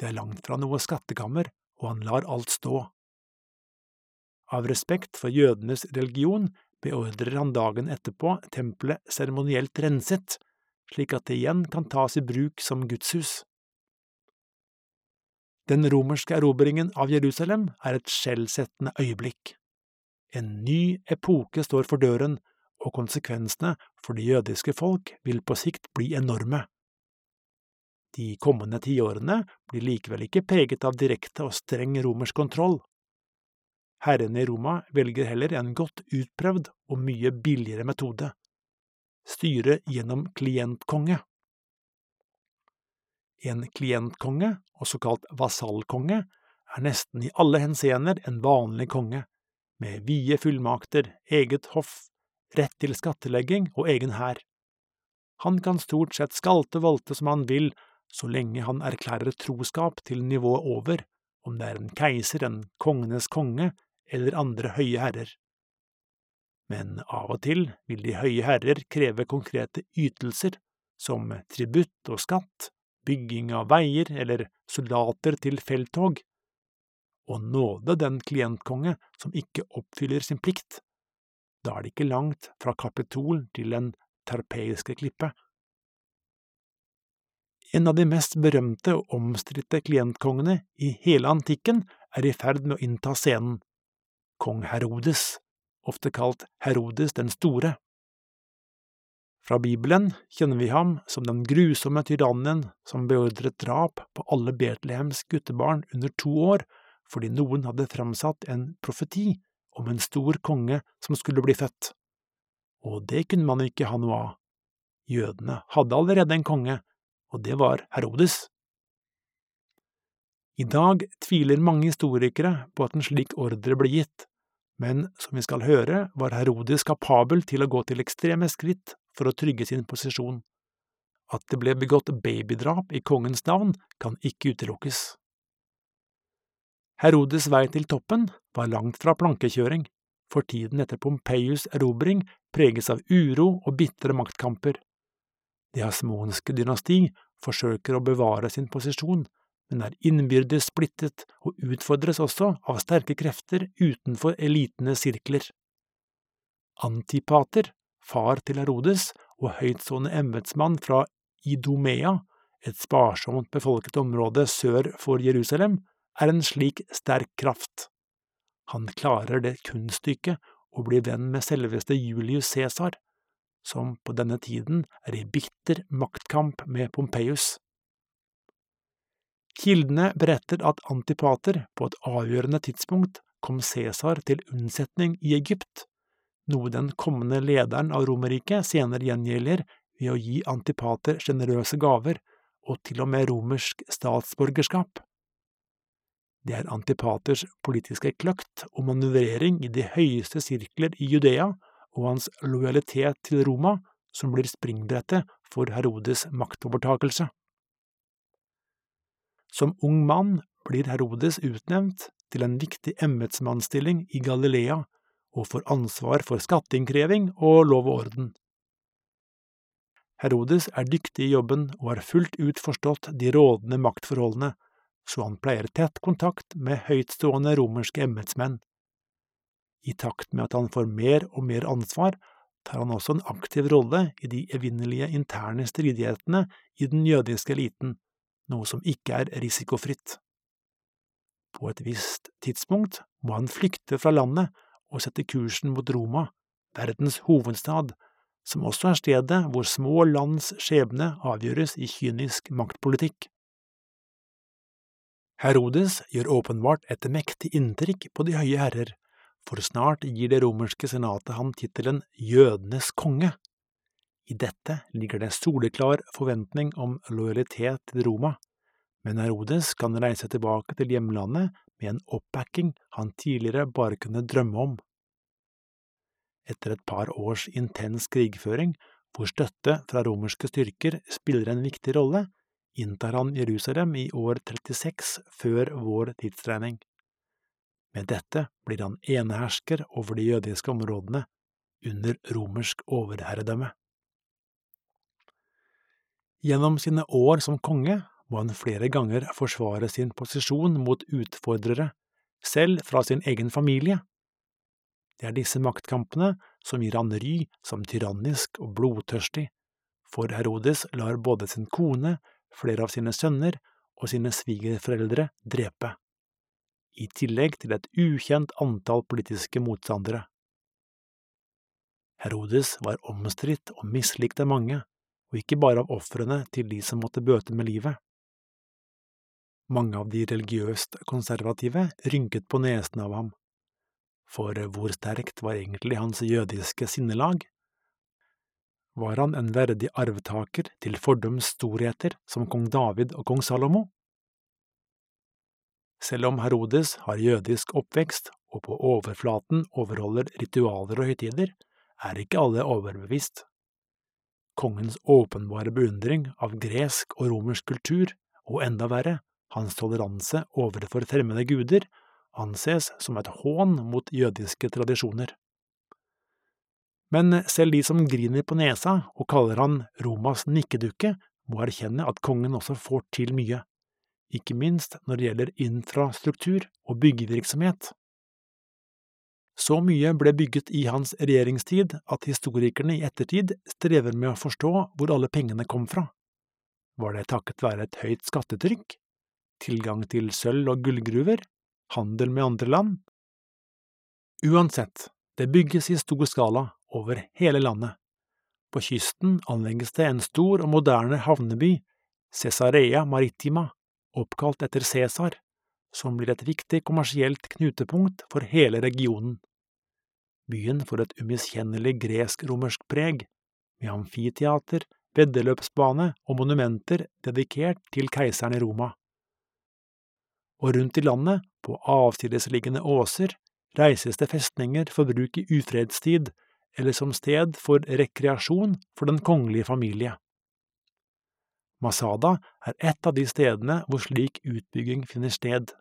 Det er langt fra noe skattekammer, og han lar alt stå. Av respekt for jødenes religion beordrer han dagen etterpå tempelet seremonielt renset, slik at det igjen kan tas i bruk som gudshus. Den romerske erobringen av Jerusalem er et skjellsettende øyeblikk. En ny epoke står for døren, og konsekvensene for det jødiske folk vil på sikt bli enorme. De kommende tiårene blir likevel ikke preget av direkte og streng romersk kontroll. Herrene i Roma velger heller en godt utprøvd og mye billigere metode. styre gjennom klientkonge. En klientkonge, også kalt vasallkonge, er nesten i alle henseender en vanlig konge, med vide fullmakter, eget hoff, rett til skattlegging og egen hær. Han kan stort sett skalte volte som han vil, så lenge han erklærer troskap til nivået over, om det er en keiser, en kongenes konge eller andre høye herrer. Men av og til vil de høye herrer kreve konkrete ytelser, som tributt og skatt, bygging av veier eller soldater til felttog, og nåde den klientkonge som ikke oppfyller sin plikt. Da er det ikke langt fra Kapitol til den terpeiske klippe. En av de mest berømte og omstridte klientkongene i hele antikken er i ferd med å innta scenen, kong Herodes, ofte kalt Herodes den store. Fra Bibelen kjenner vi ham som den grusomme tyrannen som beordret drap på alle Betlehems guttebarn under to år fordi noen hadde framsatt en profeti om en stor konge som skulle bli født. Og det kunne man ikke ha noe av. Jødene hadde allerede en konge, og det var Herodes. I dag tviler mange historikere på at en slik ordre ble gitt, men som vi skal høre, var Herodes kapabel til å gå til ekstreme skritt for å trygge sin posisjon. At det ble begått babydrap i kongens navn, kan ikke utelukkes. Herodes vei til toppen var langt fra plankekjøring, for tiden etter Pompeius' erobring preges av uro og bitre maktkamper. Det hasmonske dynasti forsøker å bevare sin posisjon, men er innbyrdes splittet og utfordres også av sterke krefter utenfor elitenes sirkler. Antipater, far til Herodes og høytstående embetsmann fra Idomea, et sparsomt befolket område sør for Jerusalem, er en slik sterk kraft. Han klarer det kunststykket å bli venn med selveste Julius Cæsar, som på denne tiden er i bitter maktkamp med Pompeius. Kildene beretter at Antipater på et avgjørende tidspunkt kom Cæsar til unnsetning i Egypt, noe den kommende lederen av Romerriket senere gjengjelder ved å gi Antipater sjenerøse gaver og til og med romersk statsborgerskap. Det er Antipaters politiske kløkt og manøvrering i de høyeste sirkler i Judea og hans lojalitet til Roma som blir springbrettet for Herodes maktovertakelse. Som ung mann blir Herodes utnevnt til en viktig embetsmannsstilling i Galilea og får ansvar for skatteinnkreving og lov og orden. Herodes er dyktig i jobben og har fullt ut forstått de rådende maktforholdene så han pleier tett kontakt med høytstående romerske embetsmenn. I takt med at han får mer og mer ansvar, tar han også en aktiv rolle i de evinnelige interne stridighetene i den jødiske eliten, noe som ikke er risikofritt. På et visst tidspunkt må han flykte fra landet og sette kursen mot Roma, verdens hovedstad, som også er stedet hvor små lands skjebne avgjøres i kynisk maktpolitikk. Herodes gjør åpenbart et mektig inntrykk på de høye herrer, for snart gir det romerske senatet ham tittelen jødenes konge. I dette ligger det soleklar forventning om lojalitet til Roma, men Herodes kan reise tilbake til hjemlandet med en oppbacking han tidligere bare kunne drømme om. Etter et par års intens krigføring, hvor støtte fra romerske styrker spiller en viktig rolle, inntar han Jerusalem i år 36 før vår tidsregning. Med dette blir han enehersker over de jødiske områdene under romersk overherredømme. Gjennom sine år som konge må han flere ganger forsvare sin posisjon mot utfordrere, selv fra sin egen familie. Det er disse maktkampene som gir han ry som tyrannisk og blodtørstig, for Herodes lar både sin kone, flere av sine sønner og sine svigerforeldre drepe, i tillegg til et ukjent antall politiske motstandere. Herodes var omstridt og mislikt av mange, og ikke bare av ofrene til de som måtte bøte med livet. Mange av de religiøst konservative rynket på nesen av ham, for hvor sterkt var egentlig hans jødiske sinnelag? Var han en verdig arvtaker til fordums storheter som kong David og kong Salomo? Selv om Herodes har jødisk oppvekst og på overflaten overholder ritualer og høytider, er ikke alle overbevist. Kongens åpenbare beundring av gresk og romersk kultur, og enda verre, hans toleranse overfor fremmede guder, anses som et hån mot jødiske tradisjoner. Men selv de som griner på nesa og kaller han Romas nikkedukke, må erkjenne at kongen også får til mye, ikke minst når det gjelder infrastruktur og byggevirksomhet. Så mye ble bygget i hans regjeringstid at historikerne i ettertid strever med å forstå hvor alle pengene kom fra. Var det takket være et høyt skattetrykk, tilgang til sølv- og gullgruver, handel med andre land? Uansett, det bygges i stor skala over hele landet. På kysten anlegges det en stor og moderne havneby, Cesarea Maritima, oppkalt etter Cæsar, som blir et viktig kommersielt knutepunkt for hele regionen. Byen får et umiskjennelig gresk-romersk preg, med amfiteater, veddeløpsbane og monumenter dedikert til keiseren i Roma. Og rundt i landet, på avsidesliggende åser, reises det festninger for bruk i ufredstid eller som sted for rekreasjon for den kongelige familie. Masada er et av de stedene hvor slik utbygging finner sted.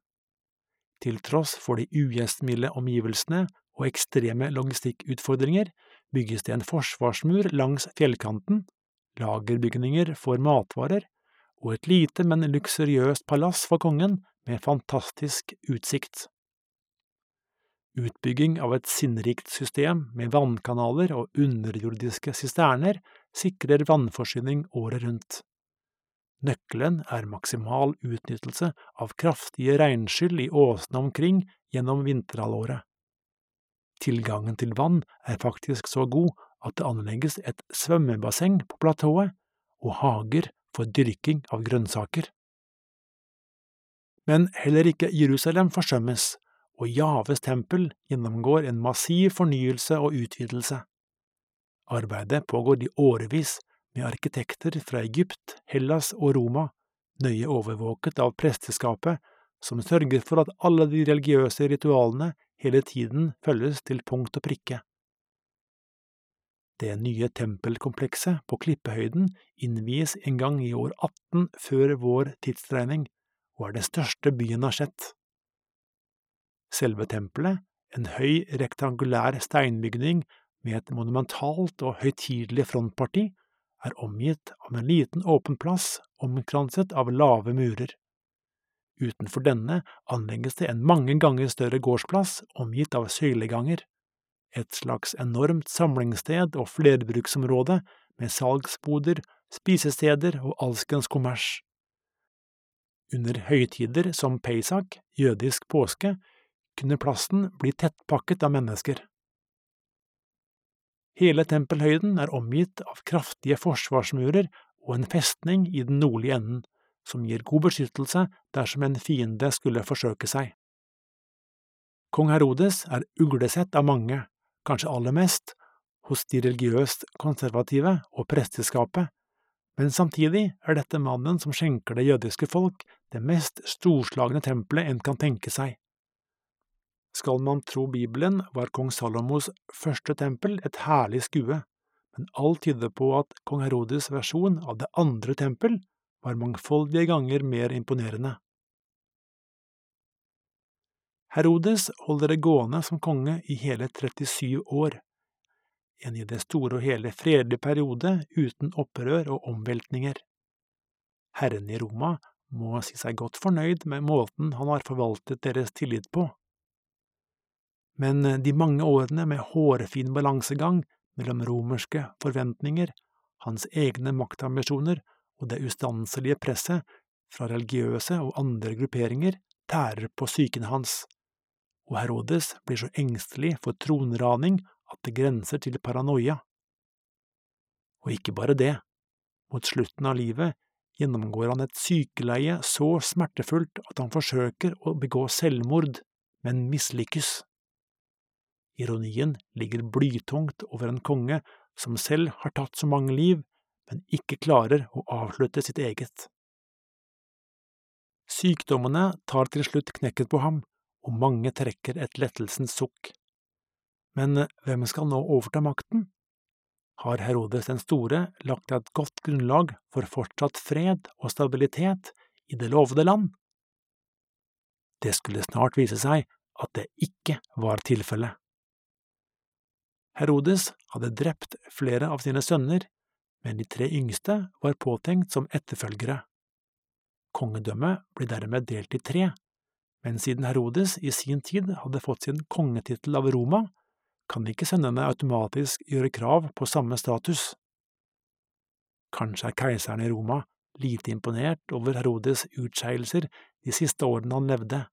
Til tross for de ugjestmilde omgivelsene og ekstreme logistikkutfordringer bygges det en forsvarsmur langs fjellkanten, lagerbygninger for matvarer og et lite, men luksuriøst palass for kongen med fantastisk utsikt. Utbygging av et sinnrikt system med vannkanaler og underjordiske sisterner sikrer vannforsyning året rundt. Nøkkelen er maksimal utnyttelse av kraftige regnskyll i åsene omkring gjennom vinterhalvåret. Tilgangen til vann er faktisk så god at det anlegges et svømmebasseng på platået og hager for dyrking av grønnsaker. Men heller ikke Jerusalem forsømmes, og Javes tempel gjennomgår en massiv fornyelse og utvidelse. Arbeidet pågår i årevis med arkitekter fra Egypt, Hellas og Roma, nøye overvåket av presteskapet, som sørger for at alle de religiøse ritualene hele tiden følges til punkt og prikke. Det nye tempelkomplekset på Klippehøyden innvies en gang i år 18 før vår tidsregning, og er det største byen har sett. Selve tempelet, en høy, rektangulær steinbygning med et monumentalt og høytidelig frontparti, er omgitt av en liten åpen plass omkranset av lave murer. Utenfor denne anlegges det en mange ganger større gårdsplass omgitt av søyleganger, et slags enormt samlingssted og flerbruksområde med salgsboder, spisesteder og alskens kommers. Under høytider som peisak, jødisk påske, kunne plassen bli tettpakket av mennesker. Hele tempelhøyden er omgitt av kraftige forsvarsmurer og en festning i den nordlige enden, som gir god beskyttelse dersom en fiende skulle forsøke seg. Kong Herodes er uglesett av mange, kanskje aller mest hos de religiøst konservative og presteskapet, men samtidig er dette mannen som skjenker det jødiske folk det mest storslagne tempelet en kan tenke seg. Skal man tro Bibelen, var kong Salomos første tempel et herlig skue, men alt tyder på at kong Herodes' versjon av det andre tempel var mangfoldige ganger mer imponerende. Herodes holder det gående som konge i hele 37 år, en i det store og hele fredelig periode uten opprør og omveltninger. Herren i Roma må si seg godt fornøyd med måten han har forvaltet deres tillit på men eh, de mange årene med hårfin balansegang mellom romerske forventninger, hans egne maktambisjoner og det ustanselige presset fra religiøse og andre grupperinger tærer på psyken hans, og Herodes blir så engstelig for tronraning at det grenser til paranoia. Og ikke bare det, mot slutten av livet gjennomgår han et sykeleie så smertefullt at han forsøker å begå selvmord, men mislykkes. Ironien ligger blytungt over en konge som selv har tatt så mange liv, men ikke klarer å avslutte sitt eget. Sykdommene tar til slutt knekken på ham, og mange trekker et lettelsens sukk. Men hvem skal nå overta makten? Har Herodes den store lagt et godt grunnlag for fortsatt fred og stabilitet i det lovede land? Det skulle snart vise seg at det ikke var tilfellet. Herodes hadde drept flere av sine sønner, men de tre yngste var påtenkt som etterfølgere. Kongedømmet ble dermed delt i tre, men siden Herodes i sin tid hadde fått sin kongetittel av Roma, kan ikke sønnene automatisk gjøre krav på samme status. Kanskje er keiseren i Roma lite imponert over Herodes' utskeielser de siste årene han levde.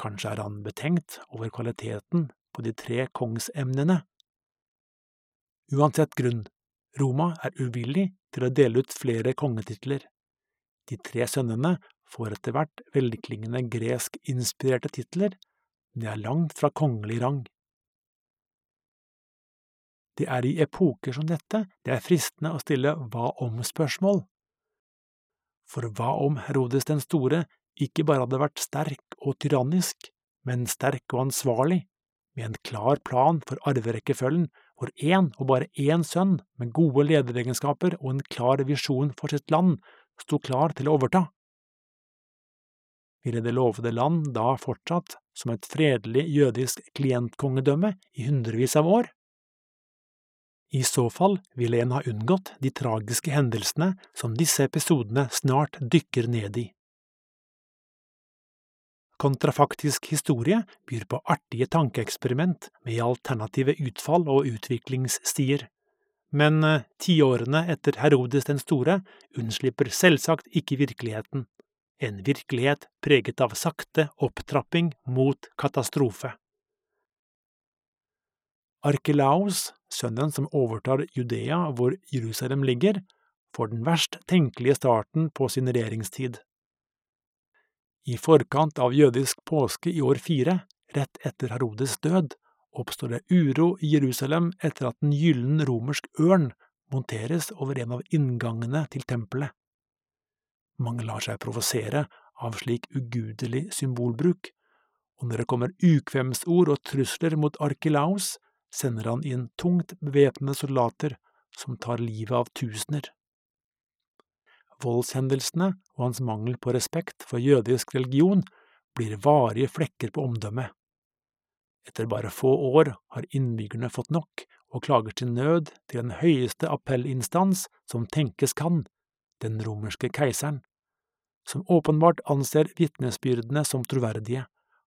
Kanskje er han betenkt over kvaliteten på de tre kongsemnene. Uansett grunn, Roma er uvillig til å dele ut flere kongetitler. De tre sønnene får etter hvert velklingende gresk-inspirerte titler, men de er langt fra kongelig rang. Det er i epoker som dette det er fristende å stille hva om-spørsmål. For hva om Herodes den store ikke bare hadde vært sterk og tyrannisk, men sterk og ansvarlig, med en klar plan for arverekkefølgen, hvor én og bare én sønn med gode lederegenskaper og en klar visjon for sitt land sto klar til å overta. Ville det lovede land da fortsatt som et fredelig jødisk klientkongedømme i hundrevis av år? I så fall ville en ha unngått de tragiske hendelsene som disse episodene snart dykker ned i. Kontrafaktisk historie byr på artige tankeeksperiment med alternative utfall og utviklingsstier men eh, tiårene etter Herodes den store unnslipper selvsagt ikke virkeligheten, en virkelighet preget av sakte opptrapping mot katastrofe. Arkelaus, sønnen som overtar Judea hvor Jerusalem ligger, får den verst tenkelige starten på sin regjeringstid. I forkant av jødisk påske i år fire, rett etter Herodes død, oppstår det uro i Jerusalem etter at en gyllen romersk ørn monteres over en av inngangene til tempelet. Mange lar seg provosere av slik ugudelig symbolbruk, og når det kommer ukvemsord og trusler mot Arkelaus, sender han inn tungt bevæpnede soldater som tar livet av tusener. Voldshendelsene og hans mangel på respekt for jødisk religion blir varige flekker på omdømmet. Etter bare få år har innbyggerne fått nok og klager til nød til den høyeste appellinstans som tenkes kan, den romerske keiseren, som åpenbart anser vitnesbyrdene som troverdige,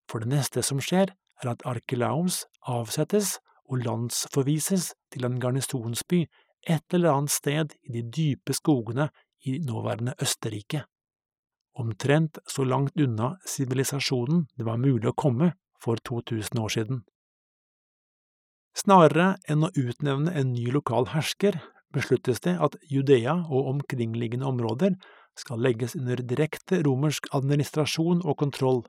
for det neste som skjer, er at Arkelaus avsettes og landsforvises til en garnisonsby et eller annet sted i de dype skogene i nåværende Østerrike. Omtrent så langt unna sivilisasjonen det var mulig å komme for 2000 år siden. Snarere enn å utnevne en ny lokal hersker, besluttes det at Judea og omkringliggende områder skal legges under direkte romersk administrasjon og kontroll.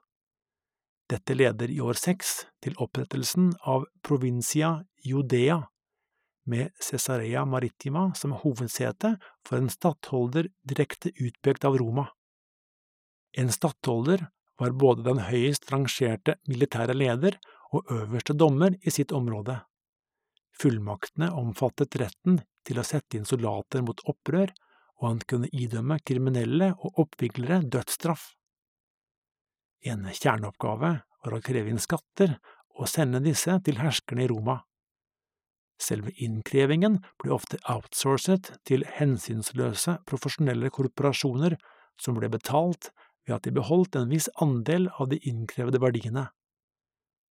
Dette leder i år seks til opprettelsen av provincia Judea, med Cesarea Maritima som hovedsete for en stattholder direkte utpekt av Roma. En stattholder var både den høyest rangerte militære leder og øverste dommer i sitt område. Fullmaktene omfattet retten til å sette inn soldater mot opprør, og han kunne idømme kriminelle og oppviglere dødsstraff. En kjerneoppgave var å kreve inn skatter og sende disse til herskerne i Roma. Selve innkrevingen ble ofte outsourcet til hensynsløse profesjonelle korporasjoner som ble betalt ved at de beholdt en viss andel av de innkrevde verdiene.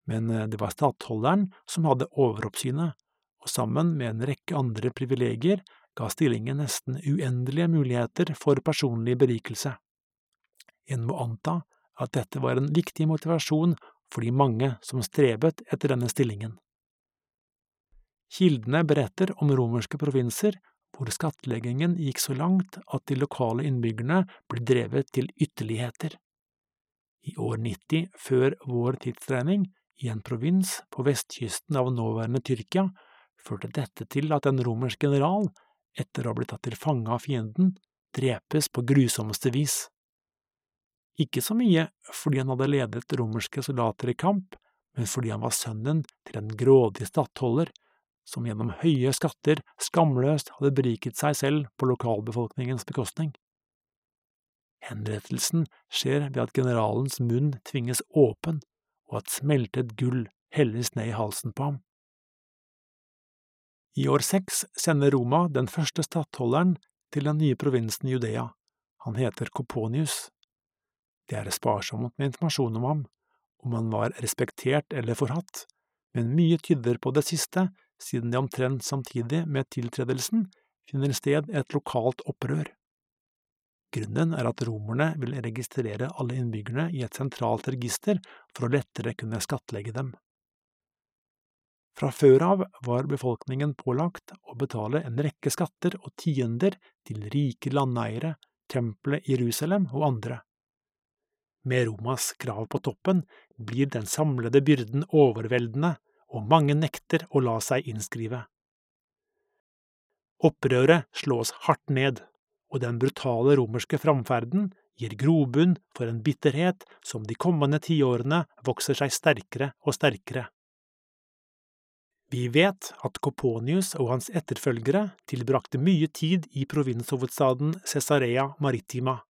Men eh, det var stattholderen som hadde overoppsynet, og sammen med en rekke andre privilegier ga stillingen nesten uendelige muligheter for personlig berikelse. En må anta at dette var en viktig motivasjon for de mange som strebet etter denne stillingen. Kildene beretter om romerske provinser hvor skattleggingen gikk så langt at de lokale innbyggerne ble drevet til ytterligheter. I år 90 før vår tidsregning, i en provins på vestkysten av nåværende Tyrkia, førte dette til at en romersk general, etter å ha blitt tatt til fange av fienden, drepes på grusomste vis. Ikke så mye fordi han hadde ledet romerske soldater i kamp, men fordi han var sønnen til en grådig stattholder som gjennom høye skatter skamløst hadde beriket seg selv på lokalbefolkningens bekostning. Henrettelsen skjer ved at generalens munn tvinges åpen, og at smeltet gull helles ned i halsen på ham. I år seks sender Roma den første stattholderen til den nye provinsen Judea. Han heter Koponius. Det er sparsomt med informasjon om ham, om han var respektert eller forhatt, men mye tyder på det siste, siden det omtrent samtidig med tiltredelsen finner sted et lokalt opprør. Grunnen er at romerne vil registrere alle innbyggerne i et sentralt register for å lettere kunne skattlegge dem. Fra før av var befolkningen pålagt å betale en rekke skatter og tiender til rike landeiere, tempelet i Jerusalem og andre. Med Romas krav på toppen blir den samlede byrden overveldende, og mange nekter å la seg innskrive. Opprøret slås hardt ned, og den brutale romerske framferden gir grobunn for en bitterhet som de kommende tiårene vokser seg sterkere og sterkere. Vi vet at Koponius og hans etterfølgere tilbrakte mye tid i provinshovedstaden Cesarea Maritima,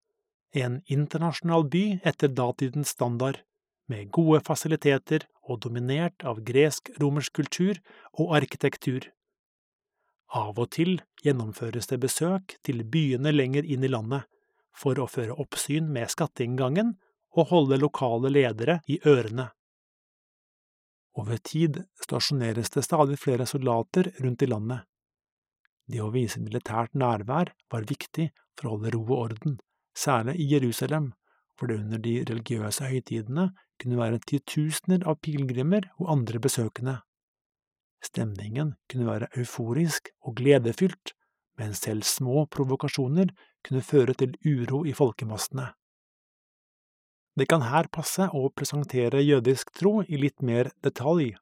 en internasjonal by etter datidens standard, med gode fasiliteter og dominert av gresk-romersk kultur og arkitektur. Av og til gjennomføres det besøk til byene lenger inn i landet, for å føre oppsyn med skatteinngangen og holde lokale ledere i ørene. Over tid stasjoneres det stadig flere soldater rundt i landet. Det å vise militært nærvær var viktig for å holde ro og orden, særlig i Jerusalem, hvor det under de religiøse høytidene kunne være titusener av pilegrimer og andre besøkende. Stemningen kunne være euforisk og gledefylt, men selv små provokasjoner kunne føre til uro i folkemassene. Det kan her passe å presentere jødisk tro i litt mer detalj.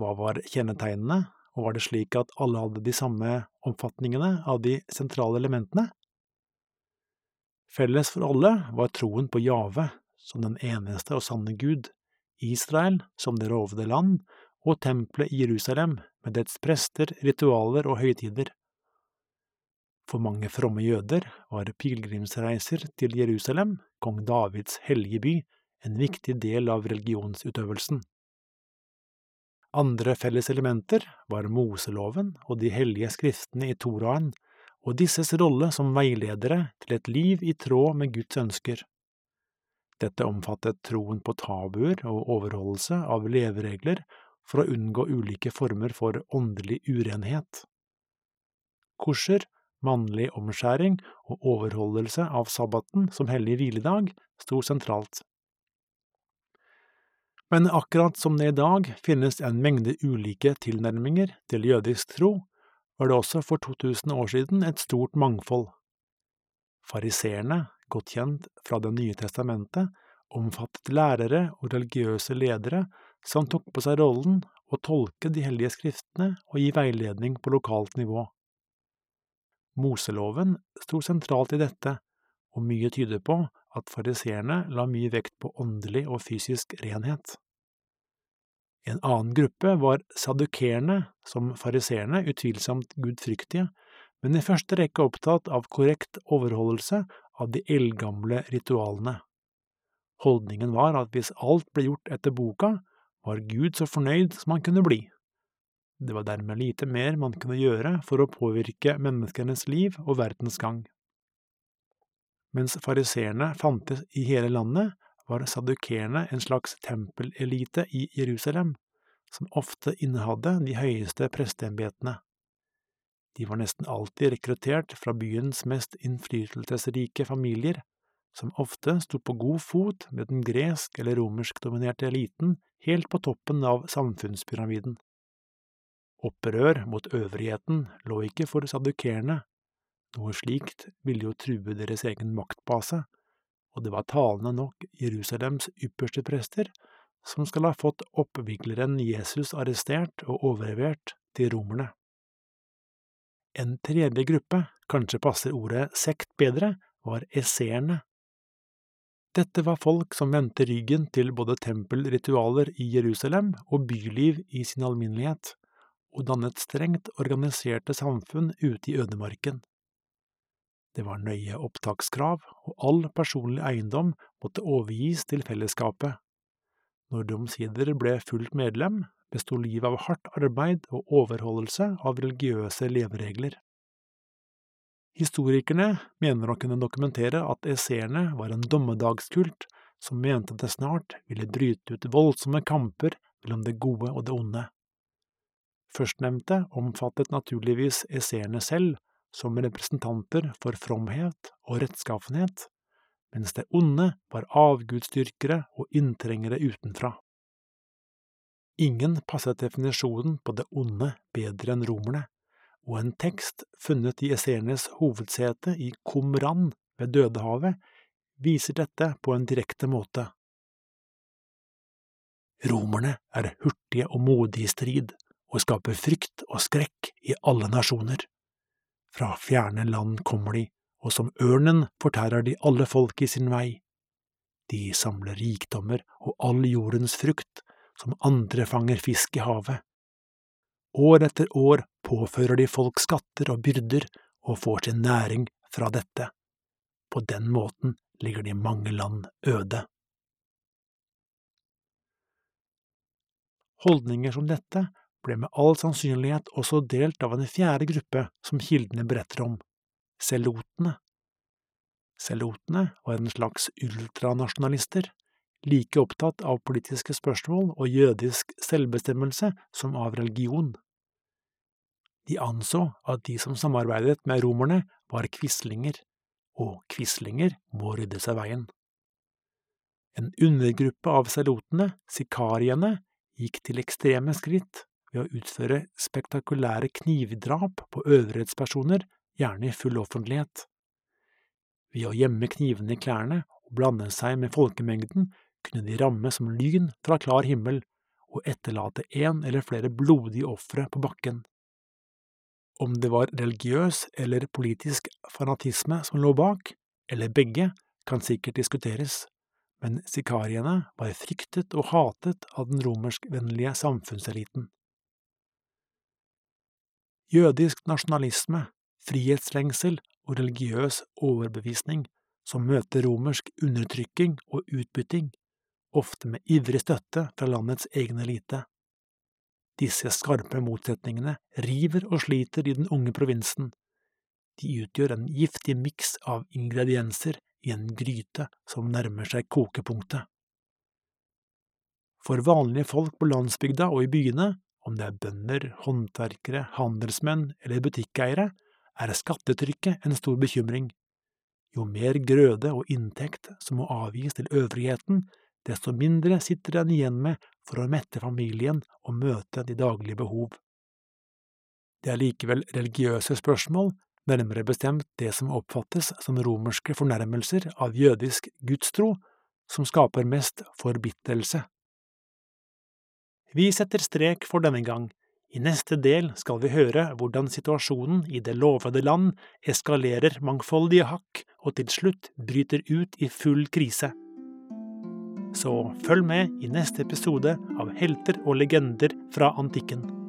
Hva var kjennetegnene, og var det slik at alle hadde de samme oppfatningene av de sentrale elementene? Felles for alle var troen på Jave som den eneste og sanne Gud, Israel som det rovede land, og tempelet i Jerusalem med dets prester, ritualer og høytider. For mange fromme jøder var pilegrimsreiser til Jerusalem, kong Davids hellige by, en viktig del av religionsutøvelsen. Andre felles elementer var Moseloven og de hellige skriftene i Toraen, og disses rolle som veiledere til et liv i tråd med Guds ønsker. Dette omfattet troen på tabuer og overholdelse av leveregler for å unngå ulike former for åndelig urenhet. Korser, mannlig omskjæring og overholdelse av sabbaten som hellig hviledag sto sentralt. Men akkurat som det i dag finnes en mengde ulike tilnærminger til jødisk tro, var det også for 2000 år siden et stort mangfold. Fariseerne, godt kjent fra Det nye testamentet, omfattet lærere og religiøse ledere som tok på seg rollen å tolke de hellige skriftene og gi veiledning på lokalt nivå. Moseloven sto sentralt i dette, og mye tyder på at fariseerne la mye vekt på åndelig og fysisk renhet. En annen gruppe var sadukerene, som fariseerne, utvilsomt gudfryktige, men i første rekke opptatt av korrekt overholdelse av de eldgamle ritualene. Holdningen var at hvis alt ble gjort etter boka, var Gud så fornøyd som han kunne bli. Det var dermed lite mer man kunne gjøre for å påvirke menneskenes liv og verdens gang. Mens fariseerne fantes i hele landet, var sadukerene en slags tempelelite i Jerusalem, som ofte innehadde de høyeste presteembetene. De var nesten alltid rekruttert fra byens mest innflytelsesrike familier, som ofte sto på god fot med den gresk- eller romersk-dominerte eliten helt på toppen av samfunnspyramiden. Opprør mot øvrigheten lå ikke for sadukerene, noe slikt ville jo true deres egen maktbase, og det var talende nok Jerusalems ypperste prester som skal ha fått oppvigleren Jesus arrestert og overlevert til romerne. En tredje gruppe, kanskje passer ordet sekt bedre, var esseerne. Dette var folk som vendte ryggen til både tempelritualer i Jerusalem og byliv i sin alminnelighet, og dannet strengt organiserte samfunn ute i ødemarken. Det var nøye opptakskrav, og all personlig eiendom måtte overgis til fellesskapet. Når du omsider ble fullt medlem, besto livet av hardt arbeid og overholdelse av religiøse leveregler. Historikerne mener å kunne dokumentere at esseerne var en dommedagskult som mente det snart ville bryte ut voldsomme kamper mellom det gode og det onde. Førstnevnte omfattet naturligvis esseerne selv, som representanter for fromhet og rettskaffenhet, mens det onde var avgudsdyrkere og inntrengere utenfra. Ingen passet definisjonen på det onde bedre enn romerne, og en tekst funnet i esseernes hovedsete i Qumran ved Dødehavet viser dette på en direkte måte. Romerne er hurtige og modige i strid, og skaper frykt og skrekk i alle nasjoner. Fra fjerne land kommer de, og som ørnen fortærer de alle folk i sin vei. De samler rikdommer og all jordens frukt, som andre fanger fisk i havet. År etter år påfører de folk skatter og byrder og får sin næring fra dette. På den måten ligger de mange land øde. Holdninger som dette ble med all sannsynlighet også delt av en fjerde gruppe som kildene beretter om, selotene. Selotene var en slags ultranasjonalister, like opptatt av politiske spørsmål og jødisk selvbestemmelse som av religion. De anså at de som samarbeidet med romerne, var quislinger, og quislinger må rydde seg veien. En undergruppe av selotene, sikariene, gikk til ekstreme skritt ved å utføre spektakulære knivdrap på øvrighetspersoner, gjerne i full offentlighet. Ved å gjemme knivene i klærne og blande seg med folkemengden kunne de ramme som lyn fra klar himmel og etterlate en eller flere blodige ofre på bakken. Om det var religiøs eller politisk fanatisme som lå bak, eller begge, kan sikkert diskuteres, men sikariene var fryktet og hatet av den romerskvennlige samfunnseliten. Jødisk nasjonalisme, frihetslengsel og religiøs overbevisning som møter romersk undertrykking og utbytting, ofte med ivrig støtte fra landets egen elite. Disse skarpe motsetningene river og sliter i den unge provinsen. De utgjør en giftig miks av ingredienser i en gryte som nærmer seg kokepunktet. For vanlige folk på landsbygda og i byene om det er bønder, håndverkere, handelsmenn eller butikkeiere, er skattetrykket en stor bekymring. Jo mer grøde og inntekt som må avgis til øvrigheten, desto mindre sitter den igjen med for å mette familien og møte de daglige behov. Det er likevel religiøse spørsmål, nærmere bestemt det som oppfattes som romerske fornærmelser av jødisk gudstro, som skaper mest forbittelse. Vi setter strek for denne gang. I neste del skal vi høre hvordan situasjonen i det lovede land eskalerer mangfoldige hakk og til slutt bryter ut i full krise. Så følg med i neste episode av Helter og legender fra antikken.